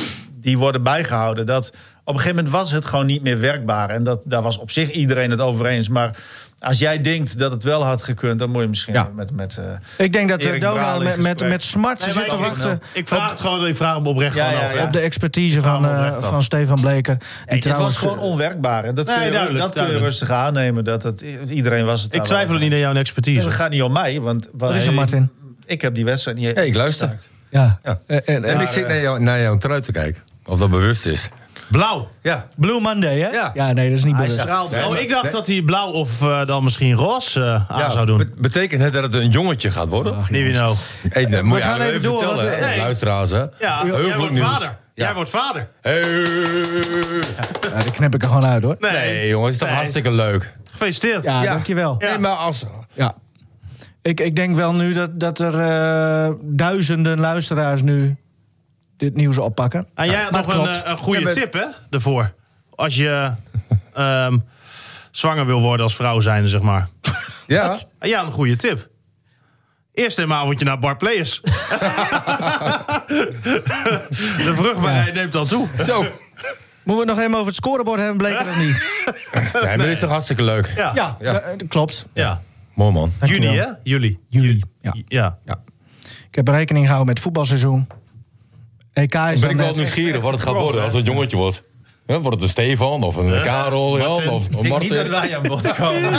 die worden bijgehouden. Dat op een gegeven moment was het gewoon niet meer werkbaar. En dat, daar was op zich iedereen het over eens. Maar als jij denkt dat het wel had gekund, dan moet je misschien Ja. met. met eh, Ik denk dat eh, Erik Donald met, met, smart Nee, zit te wachten Ik vraag het gewoon, ik vraag hem oprecht Ja, gewoon ja, af. op de expertise van, eh, van Stefan Bleker. Die trouwens, was gewoon onwerkbaar. En dat kun, je, duidelijk, dat kun je duidelijk. rustig aannemen. Dat het, iedereen was het Ik twijfel over niet aan jouw expertise. dat gaat niet om mij, want Wat is er, Martin? ik heb die wedstrijd niet. Hey, ik luister. Ja. Ja. En, en, En ik zit naar, jou, naar jouw trui te kijken. Of dat bewust is. Blauw. Ja. Blue Monday, hè? Ja. nee, dat is niet bewust. straalt. Oh, ik dacht nee. dat hij blauw of eh, dan misschien roze eh, aan ja. zou doen. be- betekent het dat het een jongetje gaat worden? Ach, Niet wie nou. Hey, nee, moet je gaan even even door, vertellen, nee. luisteraars. Hè? Ja, jij Heugelijk wordt nieuws. vader. Ja. Jij wordt vader. Hey. Ja, die knip ik er gewoon uit, hoor. Nee, jongens, is toch Nee. hartstikke leuk. Gefeliciteerd. Ja, Ja. dankjewel. Ja. Nee, maar als... Ja. Ik, ik denk wel nu dat, dat er eh, duizenden luisteraars nu dit nieuws oppakken. En jij had nog een, eh, een goede tip, hè? Daarvoor. Als je ehm, zwanger wil worden als vrouw zijnde, zeg maar. Ja, En ja, een goede tip. Eerst een avondje naar Bar Players. De vruchtbaarheid neemt dan toe. zo. Moeten we het nog even over het scorebord hebben, bleek het of niet? Nee, maar dit is toch hartstikke leuk. Ja. Ja, Ja. eh, dat klopt. Ja. Mooi man. Juni, hè? Juli. Juli, ja. Ja. Ja. Ik heb rekening gehouden met het voetbalseizoen. EK is Ben ik wel net... nieuwsgierig wat het gaat worden als het jongetje wordt. Hè, wordt het een Stefan of een Karel Jan, Martin. of Ik een denk niet dat Martin? wij aan bod komen.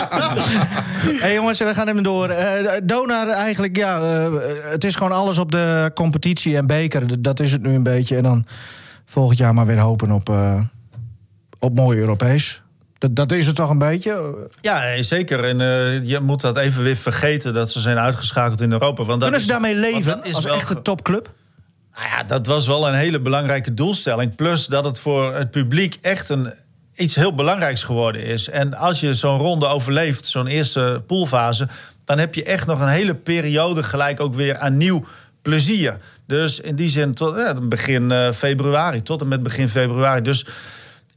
hey jongens, we gaan even door. Eh Donar eigenlijk, ja, eh, het is gewoon alles op de competitie en beker. D- Dat is het nu een beetje. En dan volgend jaar maar weer hopen op, eh, op mooi Europees. Dat, dat is het toch een beetje? Ja, nee, zeker. En eh, je moet dat even weer vergeten dat ze zijn uitgeschakeld in Europa. Want dat Kunnen ze is- daarmee want leven dat is als wel echte ge- topclub? Nou ja, dat was wel een hele belangrijke doelstelling. Plus dat het voor het publiek echt een, iets heel belangrijks geworden is. En als je zo'n ronde overleeft, zo'n eerste poolfase... dan heb je echt nog een hele periode gelijk ook weer aan nieuw plezier. Dus in die zin tot ja, begin eh, februari, tot en met begin februari. Dus,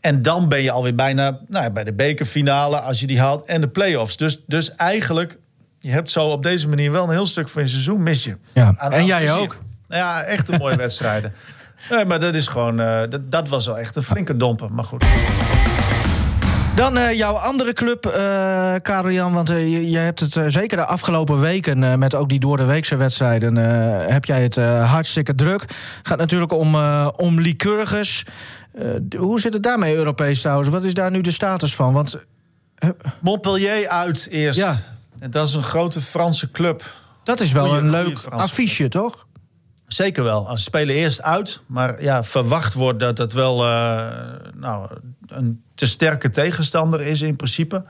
en dan ben je alweer bijna nou ja, bij de bekerfinale, als je die haalt, en de play-offs. Dus, dus eigenlijk, je hebt zo op deze manier wel een heel stuk van je seizoen mis je. Ja, en jij plezier. ook. Ja, echt een mooie wedstrijden. Nee, maar dat is gewoon, eh, dat, dat was wel echt een flinke domper. Maar goed. Dan eh, jouw andere club, Karel Jan. Want je, je hebt het zeker de afgelopen weken... met ook die door de weekse wedstrijden... heb jij het hartstikke druk. gaat natuurlijk om, om Lycurgus. Hoe zit het daarmee Europees trouwens? Wat is daar nu de status van? Want Montpellier uit eerst. Ja. En dat is een grote Franse club. dat is wel Goeie- een leuk Franse affiche, toch? Zeker wel. Ze spelen eerst uit. Maar ja, verwacht wordt dat het wel eh, nou, een te sterke tegenstander is in principe.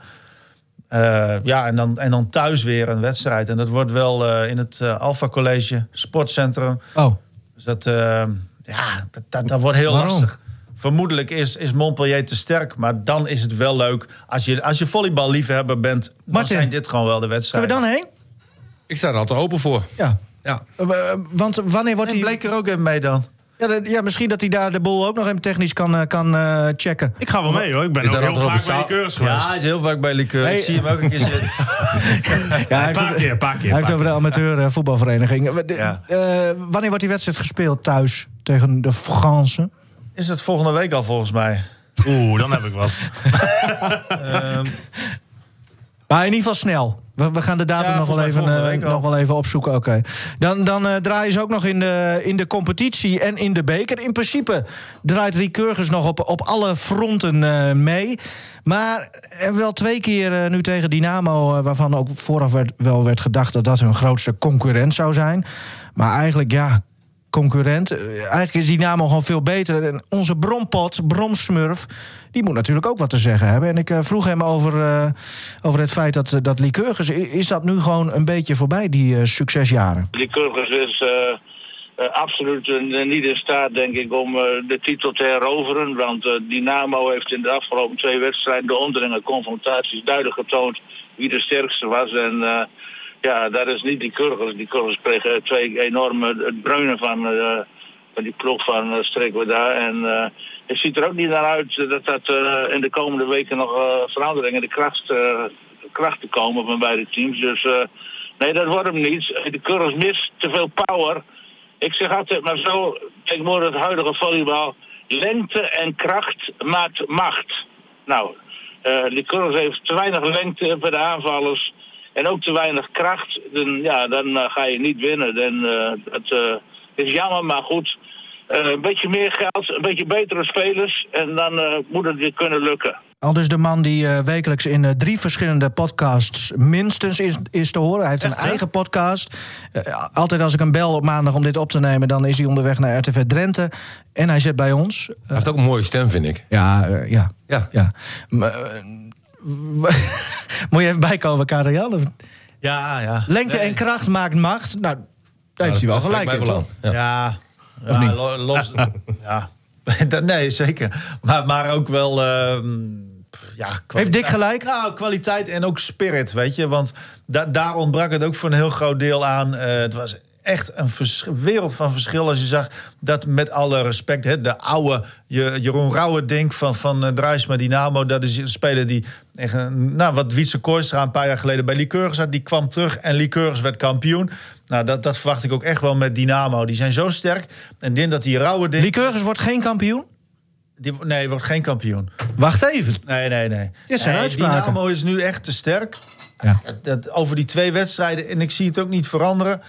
Eh, ja, en dan, en dan thuis weer een wedstrijd. En dat wordt wel eh, in het Alpha College Sportcentrum. Oh, Dus dat, eh, ja, dat, dat, dat wordt heel Waarom? lastig. Vermoedelijk is, is Montpellier te sterk. Maar dan is het wel leuk. Als je, als je volleyballiefhebber bent, dan Martin, zijn dit gewoon wel de wedstrijden. we dan heen? Ik sta er altijd open voor. Ja. Ja. Eh, eh, want wanneer wordt En hij... bleek er ook even mee dan. Ja, de- ja, misschien dat hij daar de boel ook nog even technisch kan, eh, kan eh, checken. Ik ga wel mee hoor. Ik ben Is ook daar heel vaak bij keurs geweest. Ja, hij is heel vaak bij Liqueur. Hey. Ik zie hem ook een keer zitten. Ja, hij een paar keer, een paar keer. Hij heeft over de amateur voetbalvereniging. De- Ja. wanneer wordt die wedstrijd gespeeld thuis tegen de Fransen? Is het volgende week al volgens mij? Oeh, dan heb ik wat. Ehm, Maar in ieder geval snel. We, we gaan de datum Ja, nog, wel even, eh, nog wel even opzoeken. Oké. Dan, dan eh, draaien ze ook nog in de, in de competitie en in de beker. In principe draait Lycurgus nog op, op alle fronten eh, mee. Maar er wel twee keer nu tegen Dynamo... waarvan ook vooraf werd, wel werd gedacht dat dat hun grootste concurrent zou zijn. Maar eigenlijk, ja, concurrent. Eh, Eigenlijk is Dynamo gewoon veel beter. En onze brompot, Bromsmurf, die moet natuurlijk ook wat te zeggen hebben. En ik eh, vroeg hem over, eh, over het feit dat, dat Lycurgus... is dat nu gewoon een beetje voorbij, die succesjaren? Lycurgus is absoluut niet in staat, denk ik, om de titel te heroveren. Want Dynamo heeft in de afgelopen twee wedstrijden de onderlinge confrontaties duidelijk getoond wie de sterkste was. En ja, dat is niet Lycurgus. Lycurgus kreeg eh, twee enorme het breunen van, eh, van die ploeg van uh, Streekwerda. En eh, het ziet er ook niet naar uit dat dat in de komende weken nog veranderingen in de kracht, krachten komen van beide teams. Dus nee, dat wordt hem niet. De Curls mist te veel power. Ik zeg altijd maar zo, tegenwoordig het huidige volleybal. Lengte en kracht maakt macht. Nou, eh de Curls heeft te weinig lengte bij de aanvallers. En ook te weinig kracht. Dan, ja, dan eh, ga je niet winnen. Dan, eh, dat eh, is jammer, maar goed. Eh, een beetje meer geld, een beetje betere spelers. En dan eh, moet het weer kunnen lukken. Al dus de man die eh, wekelijks in eh, drie verschillende podcasts minstens is, is te horen. Hij heeft een Echt, eigen podcast. Eh, altijd als ik hem bel op maandag om dit op te nemen... dan is hij onderweg naar RTV Drenthe. En hij zit bij ons. Hij heeft ook een mooie stem, vind ik. Ja, eh, ja. Ja. ja. Maar, eh, Moet je even bijkomen, Karel ja, ja. Lengte Nee. en kracht maakt macht. Nou, daar heeft hij wel gelijk in, wel. Ja. Ja, niet? ja lo- los. ja. Nee, zeker. Maar, maar ook wel. ehm, ja. Heeft Dick gelijk? Nou, kwaliteit en ook spirit, weet je. Want da- daar ontbrak het ook voor een heel groot deel aan. Eh, het was echt een wereld van verschil als je zag dat met alle respect... Hè, de oude Je- Jeroen Rauwerdink van, van uh, Druisma Dynamo... dat is een speler die, echt, nou, wat Wietse Kooistra een paar jaar geleden bij Lycurgus had... die kwam terug en Lycurgus werd kampioen. Nou, dat, dat verwacht ik ook echt wel met Dynamo. Die zijn zo sterk. En denk dat die Rauwerdink... Lycurgus wordt geen kampioen? Die, nee, wordt geen kampioen. Wacht even. Nee, nee, nee. Dit zijn nee, uitspraken. Dynamo is nu echt te sterk. Ja. Dat, dat- over die twee wedstrijden, en ik zie het ook niet veranderen.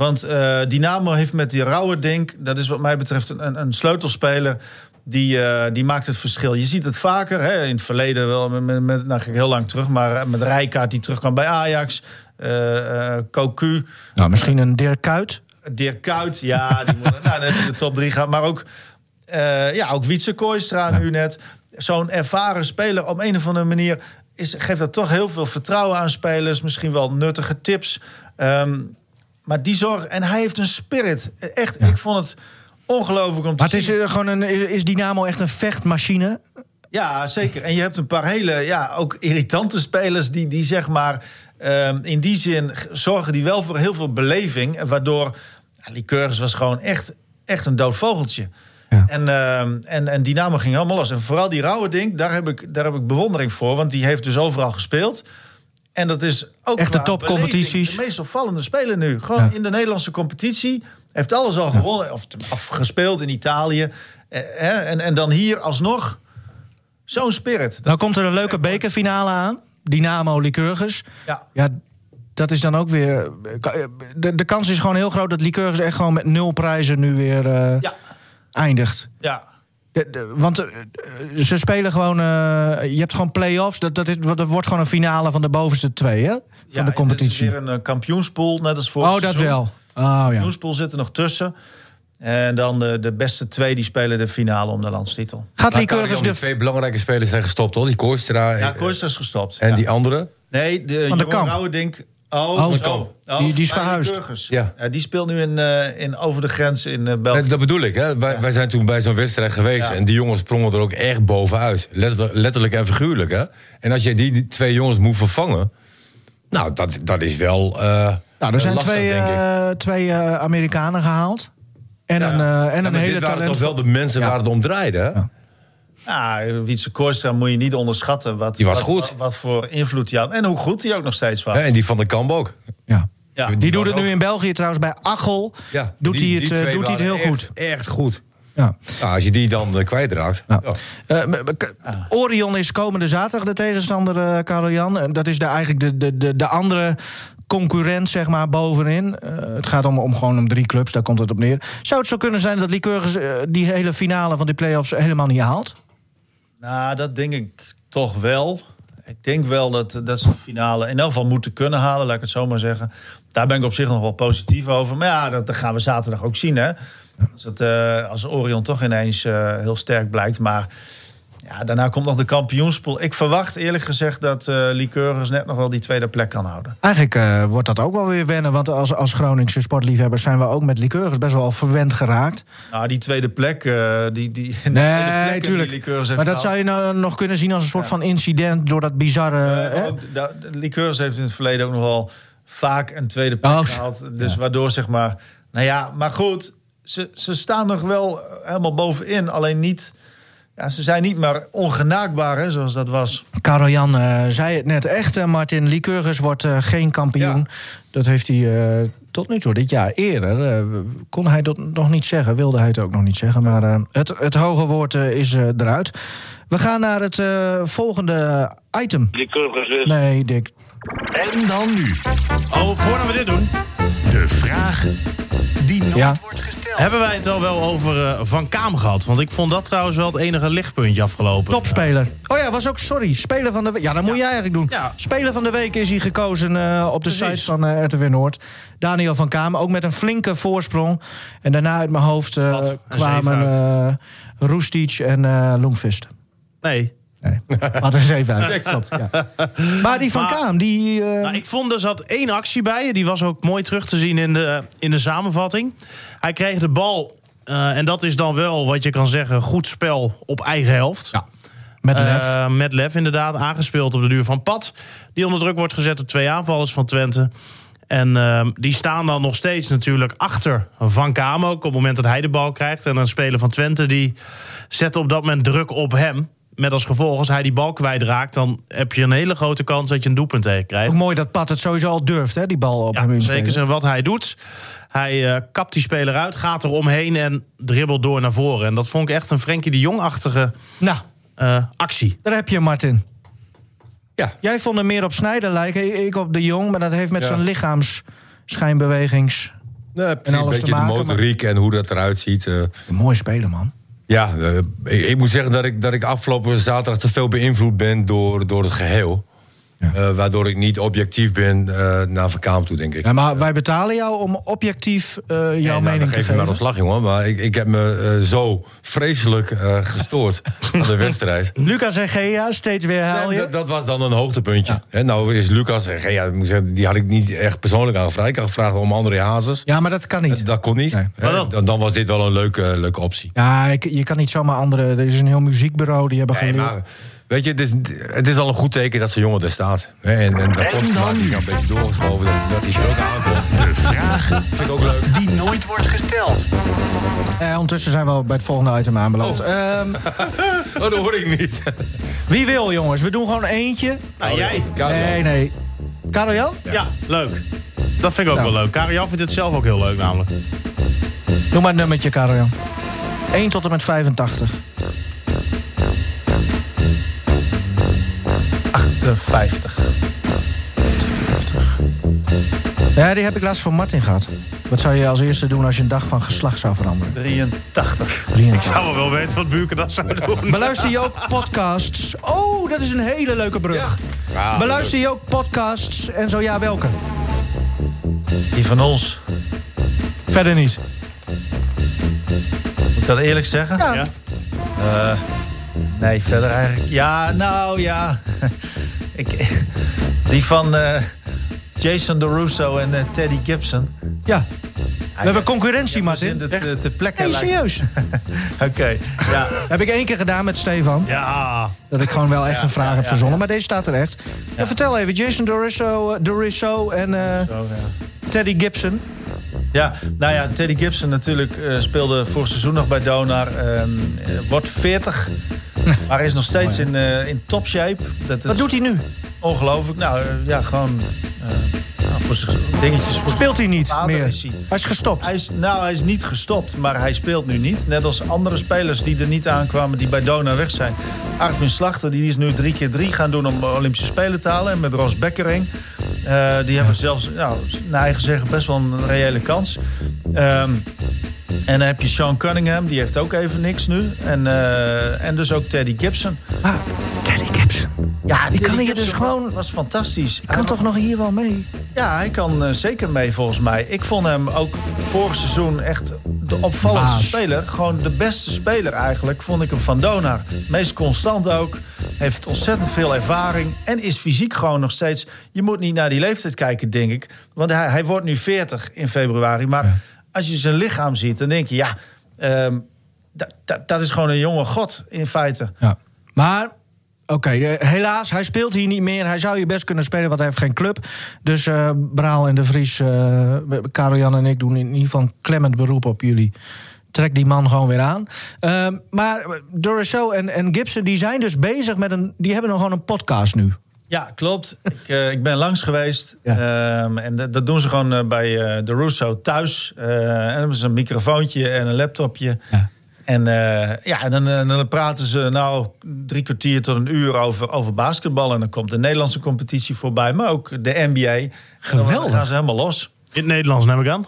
Want eh, Dynamo heeft met die rauwe Dink, dat is wat mij betreft een, een sleutelspeler. Die, eh, die maakt het verschil. Je ziet het vaker, hè, in het verleden wel, met, met, nou heel lang terug, maar eh, met Rijkaard die terugkwam bij Ajax, eh Cocu, Nou, misschien een Dirk Kuyt. Dirk Kuyt, ja, die moet nou, net in de top drie gaan. Maar ook, ja, ook Wietse Kooistra nu net. Zo'n ervaren speler op een of andere manier is, geeft dat toch heel veel vertrouwen aan spelers. Misschien wel nuttige tips. Ehm, maar die zorg, en hij heeft een spirit. Echt, ik vond het ongelooflijk om te Maar het is zien. eh, gewoon een, is Dynamo echt een vechtmachine? Ja, zeker. En je hebt een paar hele, ja, ook irritante spelers die, die zeg maar, ehm, in die zin zorgen die wel voor heel veel beleving. Waardoor, ja, Lycurgus was gewoon echt, echt een dood vogeltje. Ja. En, ehm, en, en Dynamo ging allemaal los. En vooral die rauwe ding, daar heb, ik, daar heb ik bewondering voor. Want die heeft dus overal gespeeld. En dat is ook Echt de topcompetities. De meest opvallende speler nu. Gewoon Ja. in de Nederlandse competitie. Heeft alles al gewonnen. Of, of gespeeld in Italië. Eh, en, en dan hier alsnog zo'n spirit. Nou komt er een leuke bekerfinale aan. Dynamo Lycurgus. Ja. Ja, dat is dan ook weer... De, de kans is gewoon heel groot dat Lycurgus echt gewoon met nul prijzen nu weer eh, Ja, eindigt. ja. De- de- want eh, eh, ze spelen gewoon... eh, je hebt gewoon play-offs. Dat, dat, is, dat wordt gewoon een finale van de bovenste twee, hè? Van ja, de competitie. Het is weer een kampioenspool, net als voor Oh, dat wel. Oh, ja. kampioenspool zit er nog tussen. En dan de, de beste twee die spelen de finale om de landstitel. Gaat Lycurgus de... twee belangrijke spelers zijn gestopt, hoor. Die Kooistra Ja, en, Kooistra is gestopt. en ja. die andere. Nee, de Van de Jeroen. Rauwerdink. Oh, Oh, zo. Oh, Die- die is verhuisd. Ja. die speelt nu in, eh, in over de grens in eh, België. Nee, dat bedoel ik, hè. Wij, wij zijn toen bij zo'n wedstrijd geweest... Ja. en die jongens sprongen er ook echt bovenuit. Letterlijk, letterlijk en figuurlijk, hè. En als je die, die twee jongens moet vervangen... nou, dat, dat is wel eh, Nou, er zijn lastig, twee, eh, eh, Amerikanen gehaald. En een, eh, en Ja, een hele talent. toch wel de mensen Ja. waar het om draaide, Ja. Ja, Wietse Kooistra moet je niet onderschatten. Wat, Die was wat- goed. Wat, wat voor invloed hij had. En hoe goed hij ook nog steeds was. Hè, En die van de Kamp ook. Ja. Ja. Die Die doet het nu in België trouwens bij Achel. Ja, doet die- hij het, die eh, doet hij het heel goed. Echt, goed. Ja. Nou, als je die dan eh, kwijtraakt... Ja. ja. Eh, Orion is komende zaterdag de tegenstander, eh Karel Jan. En dat is de, eigenlijk de, de, de, de andere concurrent, zeg maar, bovenin. Het gaat om, om gewoon om drie clubs, daar komt het op neer. Zou het zo kunnen zijn dat Lycurgus die hele finale van die play-offs helemaal niet haalt? Nou, dat denk ik toch wel. Ik denk wel dat, dat ze de finale in elk geval moeten kunnen halen, laat ik het zo maar zeggen. Daar ben ik op zich nog wel positief over. Maar ja, dat, gaan we zaterdag ook zien, hè. Als, eh, Orion toch ineens eh, heel sterk blijkt. Maar ja, daarna komt nog de kampioenspool. Ik verwacht eerlijk gezegd dat Lycurgus net nog wel die tweede plek kan houden. Eigenlijk eh, wordt dat ook wel weer wennen. Want als, als Groningse sportliefhebbers zijn we ook met Lycurgus best wel verwend geraakt. Nou, die tweede plek, eh, die, die, Nee, plek tuurlijk. die Lycurgus heeft Maar dat gehaald. zou je nou nog kunnen zien als een soort van incident door dat bizarre. Ook, da- Liqueurs heeft in het verleden ook nog wel vaak een tweede plek Oh, gehaald. Dus waardoor zeg maar... Nou ja, maar goed, ze, ze staan nog wel helemaal bovenin. Alleen niet... Ja, ze zijn niet meer ongenaakbaar, hè, zoals dat was. Karel Jan eh, zei het net echt. eh, Martin Lycurgus wordt eh, geen kampioen. Ja. Dat heeft hij eh, tot nu toe, dit jaar eerder. eh, kon hij dat nog niet zeggen. Wilde hij het ook nog niet zeggen. Maar eh, het, het hoge woord eh, is eruit. We gaan naar het eh, volgende item. Kurgers is Nee, Dick. En dan nu, Oh, voordat we dit doen, de vraag die nooit Ja. wordt gesteld. hebben wij het al wel over eh, Van Kaam gehad. Want ik vond dat trouwens wel het enige lichtpuntje afgelopen. Topspeler. Oh ja, was ook, sorry, speler van de week. Ja, dat moet jij eigenlijk doen. Speler van de week is hij gekozen eh, op de Precies. site van eh, RTW Noord. Daniel van Kamer, ook met een flinke voorsprong. En daarna uit mijn hoofd kwamen Roestic en Loemvist. Nee. Nee, wat er eens even uit. Klopt, ja. Maar die van Maar- Kaam, die... eh, Nou, ik vond er zat één actie bij. Die was ook mooi terug te zien in de, in de samenvatting. Hij kreeg de bal. eh, en dat is dan wel wat je kan zeggen: goed spel op eigen helft. Ja, met lef. Eh, met lef inderdaad, aangespeeld op de duur van Pat. Die onder druk wordt gezet door twee aanvallers van Twente. En die staan dan nog steeds natuurlijk achter Van Kamer. Ook op het moment dat hij de bal krijgt. En een speler van Twente die zet op dat moment druk op hem. Met als gevolg, als hij die bal kwijtraakt... dan heb je een hele grote kans dat je een doelpunt tegen krijgt. ook mooi dat Pat het sowieso al durft, hè, die bal op hem Ja, zeker zijn wat hij doet. Hij eh, kapt die speler uit, gaat er omheen en dribbelt door naar voren. En dat vond ik echt een Frenkie de Jong-achtige Nou, eh, actie. daar heb je Martin. Ja. Jij vond hem meer op Snijder lijken, ik op de Jong. Maar dat heeft met Ja. zijn lichaamsschijnbewegings... Nee, en een alles beetje te maken. de maar- motoriek en hoe dat eruit ziet. eh. Een mooi speler, man. Ja, eh, ik, ik moet zeggen dat ik, dat ik afgelopen zaterdag te veel beïnvloed ben door, door het geheel. Eh, waardoor ik niet objectief ben eh, naar Van Kaam toe, denk ik. Ja, maar wij betalen jou om objectief eh, jouw Nee, nou, mening dan te geef je maar geven. een slag, jongen. Maar ik, ik heb me zo vreselijk eh, gestoord aan de wedstrijd. Lucas en Gea, steeds weer Nee, je. dat, dat was dan een hoogtepuntje. Hè, nou is Lucas, ik moet zeggen, die had ik niet echt persoonlijk aangevraagd. Ik had gevraagd om André Hazes. Ja, maar dat kan niet. Dat kon niet. Nee. Dan, dan was dit wel een leuke, leuke optie. Ja, ik, je kan niet zomaar andere... Er is een heel muziekbureau, die hebben Nee, geleerd. maar weet je, het is, het is al een goed teken dat zo'n jongen er staat. Hè, en, en dat maar die een beetje doorgeschoven dat, er ook aankomt. De vraag Vind ik ook leuk. die nooit wordt gesteld. Eh, ondertussen zijn we al bij het volgende item aanbeland. Ehm, Oh, dat hoor ik niet. wie wil, jongens? We doen gewoon eentje. Nou, jij? Nee, nee. Karel Jan? Ja, leuk. Dat vind ik ook Nou. wel leuk. Karel vindt het zelf ook heel leuk namelijk. Doe maar een nummertje, Karel Jan. 1 tot en met 85. 58. Ja, die heb ik laatst van Martin gehad. Wat zou je als eerste doen als je een dag van geslacht zou veranderen? 83. Rien. Ik zou wel weten wat Buurken dat zou doen. Beluister je ook podcasts? Oh, dat is een hele leuke brug. Beluister je ook podcasts en zo ja, welke? Die van ons. Verder niet. Moet ik dat eerlijk zeggen? Ja. Ja. Eh, nee, verder eigenlijk. Ja, nou ja. ik, die van eh, Jason DeRusso en eh, Teddy Gibson. Ja. We hebben concurrentie, Martin. Martin. Het, eh, te plekke Nee, serieus. Oké, ja. heb ik één keer gedaan met Stefan. Ja. Dat ik gewoon wel echt een vraag ja, heb verzonnen. Maar deze staat er echt. Ja, vertel even. Jason DeRusso, DeRusso en Zo, ja. Teddy Gibson. Ja, nou ja, Teddy Gibson natuurlijk speelde vorig seizoen nog bij Donar. eh, wordt 40, maar hij is nog steeds in, eh, in topshape. Dat Wat doet hij nu? ongelooflijk. Nou eh, ja, gewoon eh, nou, voor zijn dingetjes. Voor Speelt hij niet meer? is hij. Hij is gestopt. Hij is, nou, hij is niet gestopt, maar hij speelt nu niet. Net als andere spelers die er niet aankwamen, die bij Dona weg zijn. Arvin Slachter, die is nu drie keer drie gaan doen om Olympische Spelen te halen. En met Ros Bekkering. Eh, die hebben zelfs, nou, naar eigen zeggen, best wel een reële kans. Ehm, en dan heb je Sean Cunningham, die heeft ook even niks nu. En, eh, en dus ook Teddy Gibson. Ah, Teddy Gibson. Ja, die kan hier dus gewoon- was fantastisch. Kan toch nog hier wel mee? Ja, hij kan eh, zeker mee volgens mij. Ik vond hem ook vorig seizoen echt de opvallendste Baas. speler. Gewoon de beste speler eigenlijk, vond ik hem van Donar. Meest constant ook. Heeft ontzettend veel ervaring. En is fysiek gewoon nog steeds... Je moet niet naar die leeftijd kijken, denk ik. Want hij, hij wordt nu 40 in februari. Maar als je zijn lichaam ziet, dan denk je... Ja, ehm, dat- is gewoon een jonge god in feite. Ja. Maar, oké, eh, helaas, hij speelt hier niet meer. Hij zou hier best kunnen spelen, want hij heeft geen club. Dus eh Braal en de Vries, Karel Jan en ik doen in ieder geval een klemmend beroep op jullie. Trek die man gewoon weer aan. Ehm, maar Doroso en, en Gibson, die zijn dus bezig met een... Die hebben nog gewoon een podcast nu. Ja, klopt. ik, eh, ik ben langs geweest. Ja. Ehm, en dat, dat doen ze gewoon eh, bij eh, de Russo thuis. Eh, en dan hebben ze een microfoontje en een laptopje. Ja. En, eh, ja, en dan, dan praten ze nou drie kwartier tot een uur over, over basketbal. En dan komt de Nederlandse competitie voorbij, maar ook de NBA. En dan Geweldig. gaan ze helemaal los. In het Nederlands neem ik aan.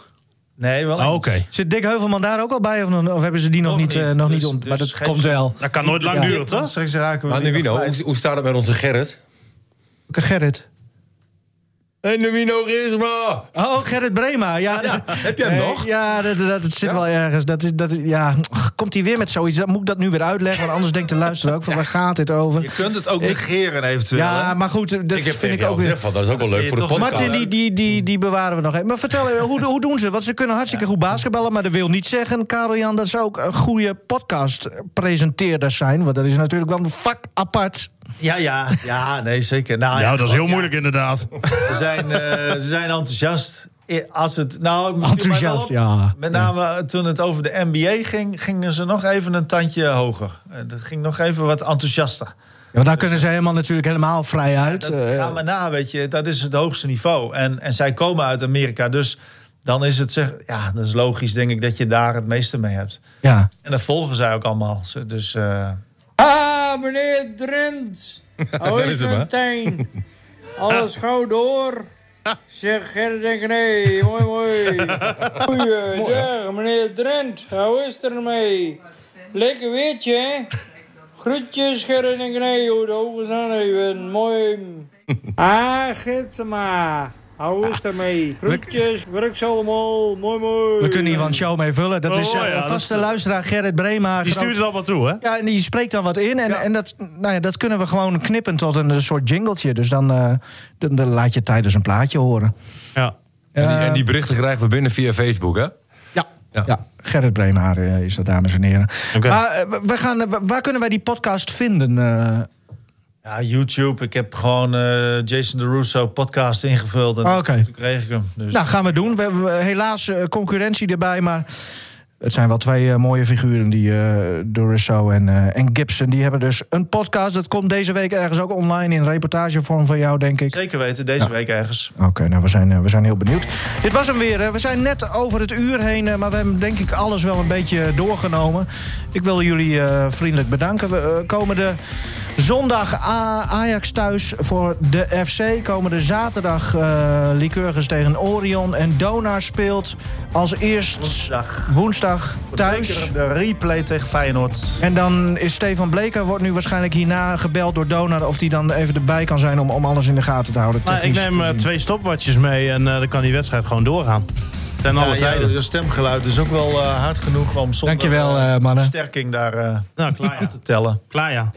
Nee, wel Oh. Zit Dick Heuvelman daar ook al bij? Of, of hebben ze die nog, Nog niet, niet. nog Dus- niet ont- dus Maar dat komt wel. Dat kan nooit lang Ja. duren, toch? Straks raken we Maar kwijt. hoe, hoe staat het met onze Gerrit? Gerrit. Hey, Nuwino Gisma! Oh, Gerrit Brema. Ja, heb jij hem Nee, nog? Ja, dat, dat, het zit wel ergens. Dat is, dat ja, komt hij weer met zoiets? Dan moet ik dat nu weer uitleggen? Want anders denkt de luisteraar ook van waar gaat dit over? Je kunt het ook Ik- negeren eventueel. Ja, hè? maar goed, dat Ik heb vind ik ook weer. van, dat is ook wel leuk voor de podcast. Martin, die, die, die, die bewaren we nog even. Maar vertel even, hoe, hoe doen ze? Want ze kunnen hartstikke goed basketballen. Maar dat wil niet zeggen, Karel Jan, dat ze ook een goede podcast-presenteerders zijn. Want dat is natuurlijk wel een vak apart. Ja, ja, ja, nee, zeker. Nou, Ja, dat is heel moeilijk inderdaad. Ze zijn, eh, ze zijn enthousiast. Als het, nou, Enthousiast, op. ja. Met name toen het over de NBA ging, gingen ze nog even een tandje hoger. Eh, Dat ging nog even wat enthousiaster. Ja, want daar kunnen ze helemaal natuurlijk helemaal vrij uit. Dat Eh, ga maar na, weet je. Dat is het hoogste niveau. En, en zij komen uit Amerika, dus dan is het zeg, ja, dat is logisch, denk ik, dat je daar het meeste mee hebt. ja. En dat volgen zij ook allemaal. Dus eh, Ah, meneer Drent. Hè? meteen. Alles gauw door. Zeg Gerrit en nee, mooi mooi. Goeiedag, meneer Drent. Hoe is het ermee? Lekker weertje, hè? Groetjes Gerrit en nee, hoe de ogen zijn even. Mooi. Ah, Gitsema. Hoe is het ermee? Groetjes, werk allemaal. Mooi mooi. We kunnen hier wel een show mee vullen. Dat Oh, is eh, ja, dat vaste is- luisteraar Gerrit Brema. Die stuurt het allemaal toe, hè? Ja, en die spreekt dan wat in. En, en dat, nou ja, dat kunnen we gewoon knippen tot een, een soort jingletje. Dus dan, eh, dan, dan laat je tijdens een plaatje horen. Ja. En die, en die berichten krijgen we binnen via Facebook, hè? Ja. Ja. Gerrit Brema eh, is dat, dames en heren. Oké. Maar eh, we- gaan, eh, waar kunnen wij die podcast vinden? Ja, YouTube. Ik heb gewoon eh, Jason DeRusso podcast ingevuld. En Oké. toen kreeg ik hem. Dus Nou, gaan we doen. We hebben eh, helaas eh, concurrentie erbij, maar... Het zijn wel twee mooie figuren, die Dorisso en, en Gibson. Die hebben dus een podcast. Dat komt deze week ergens ook online in reportagevorm van jou, denk ik. zeker weten, deze week ergens. Oké, nou, we zijn, we zijn heel benieuwd. Dit was hem weer. We zijn net over het uur heen, maar we hebben denk ik alles wel een beetje doorgenomen. Ik wil jullie vriendelijk bedanken. We eh, komende zondag A- Ajax thuis voor de FC. Komende zaterdag eh Lycurgus tegen Orion. En Donar speelt als eerst Woensdag. woensdag thuis. De replay tegen Feyenoord. En dan is Stefan Bleker, wordt nu waarschijnlijk hierna gebeld door Donar... of die dan even erbij kan zijn om, om alles in de gaten te houden. Nou, ik neem eh, gezien. twee stopwatches mee en eh, dan kan die wedstrijd gewoon doorgaan. Ten alle Ja, tijden. Je stemgeluid is ook wel eh, hard genoeg om zonder Dankjewel, eh, eh, mannen. versterking daar Nou, klaar ja. te tellen. klaar ja.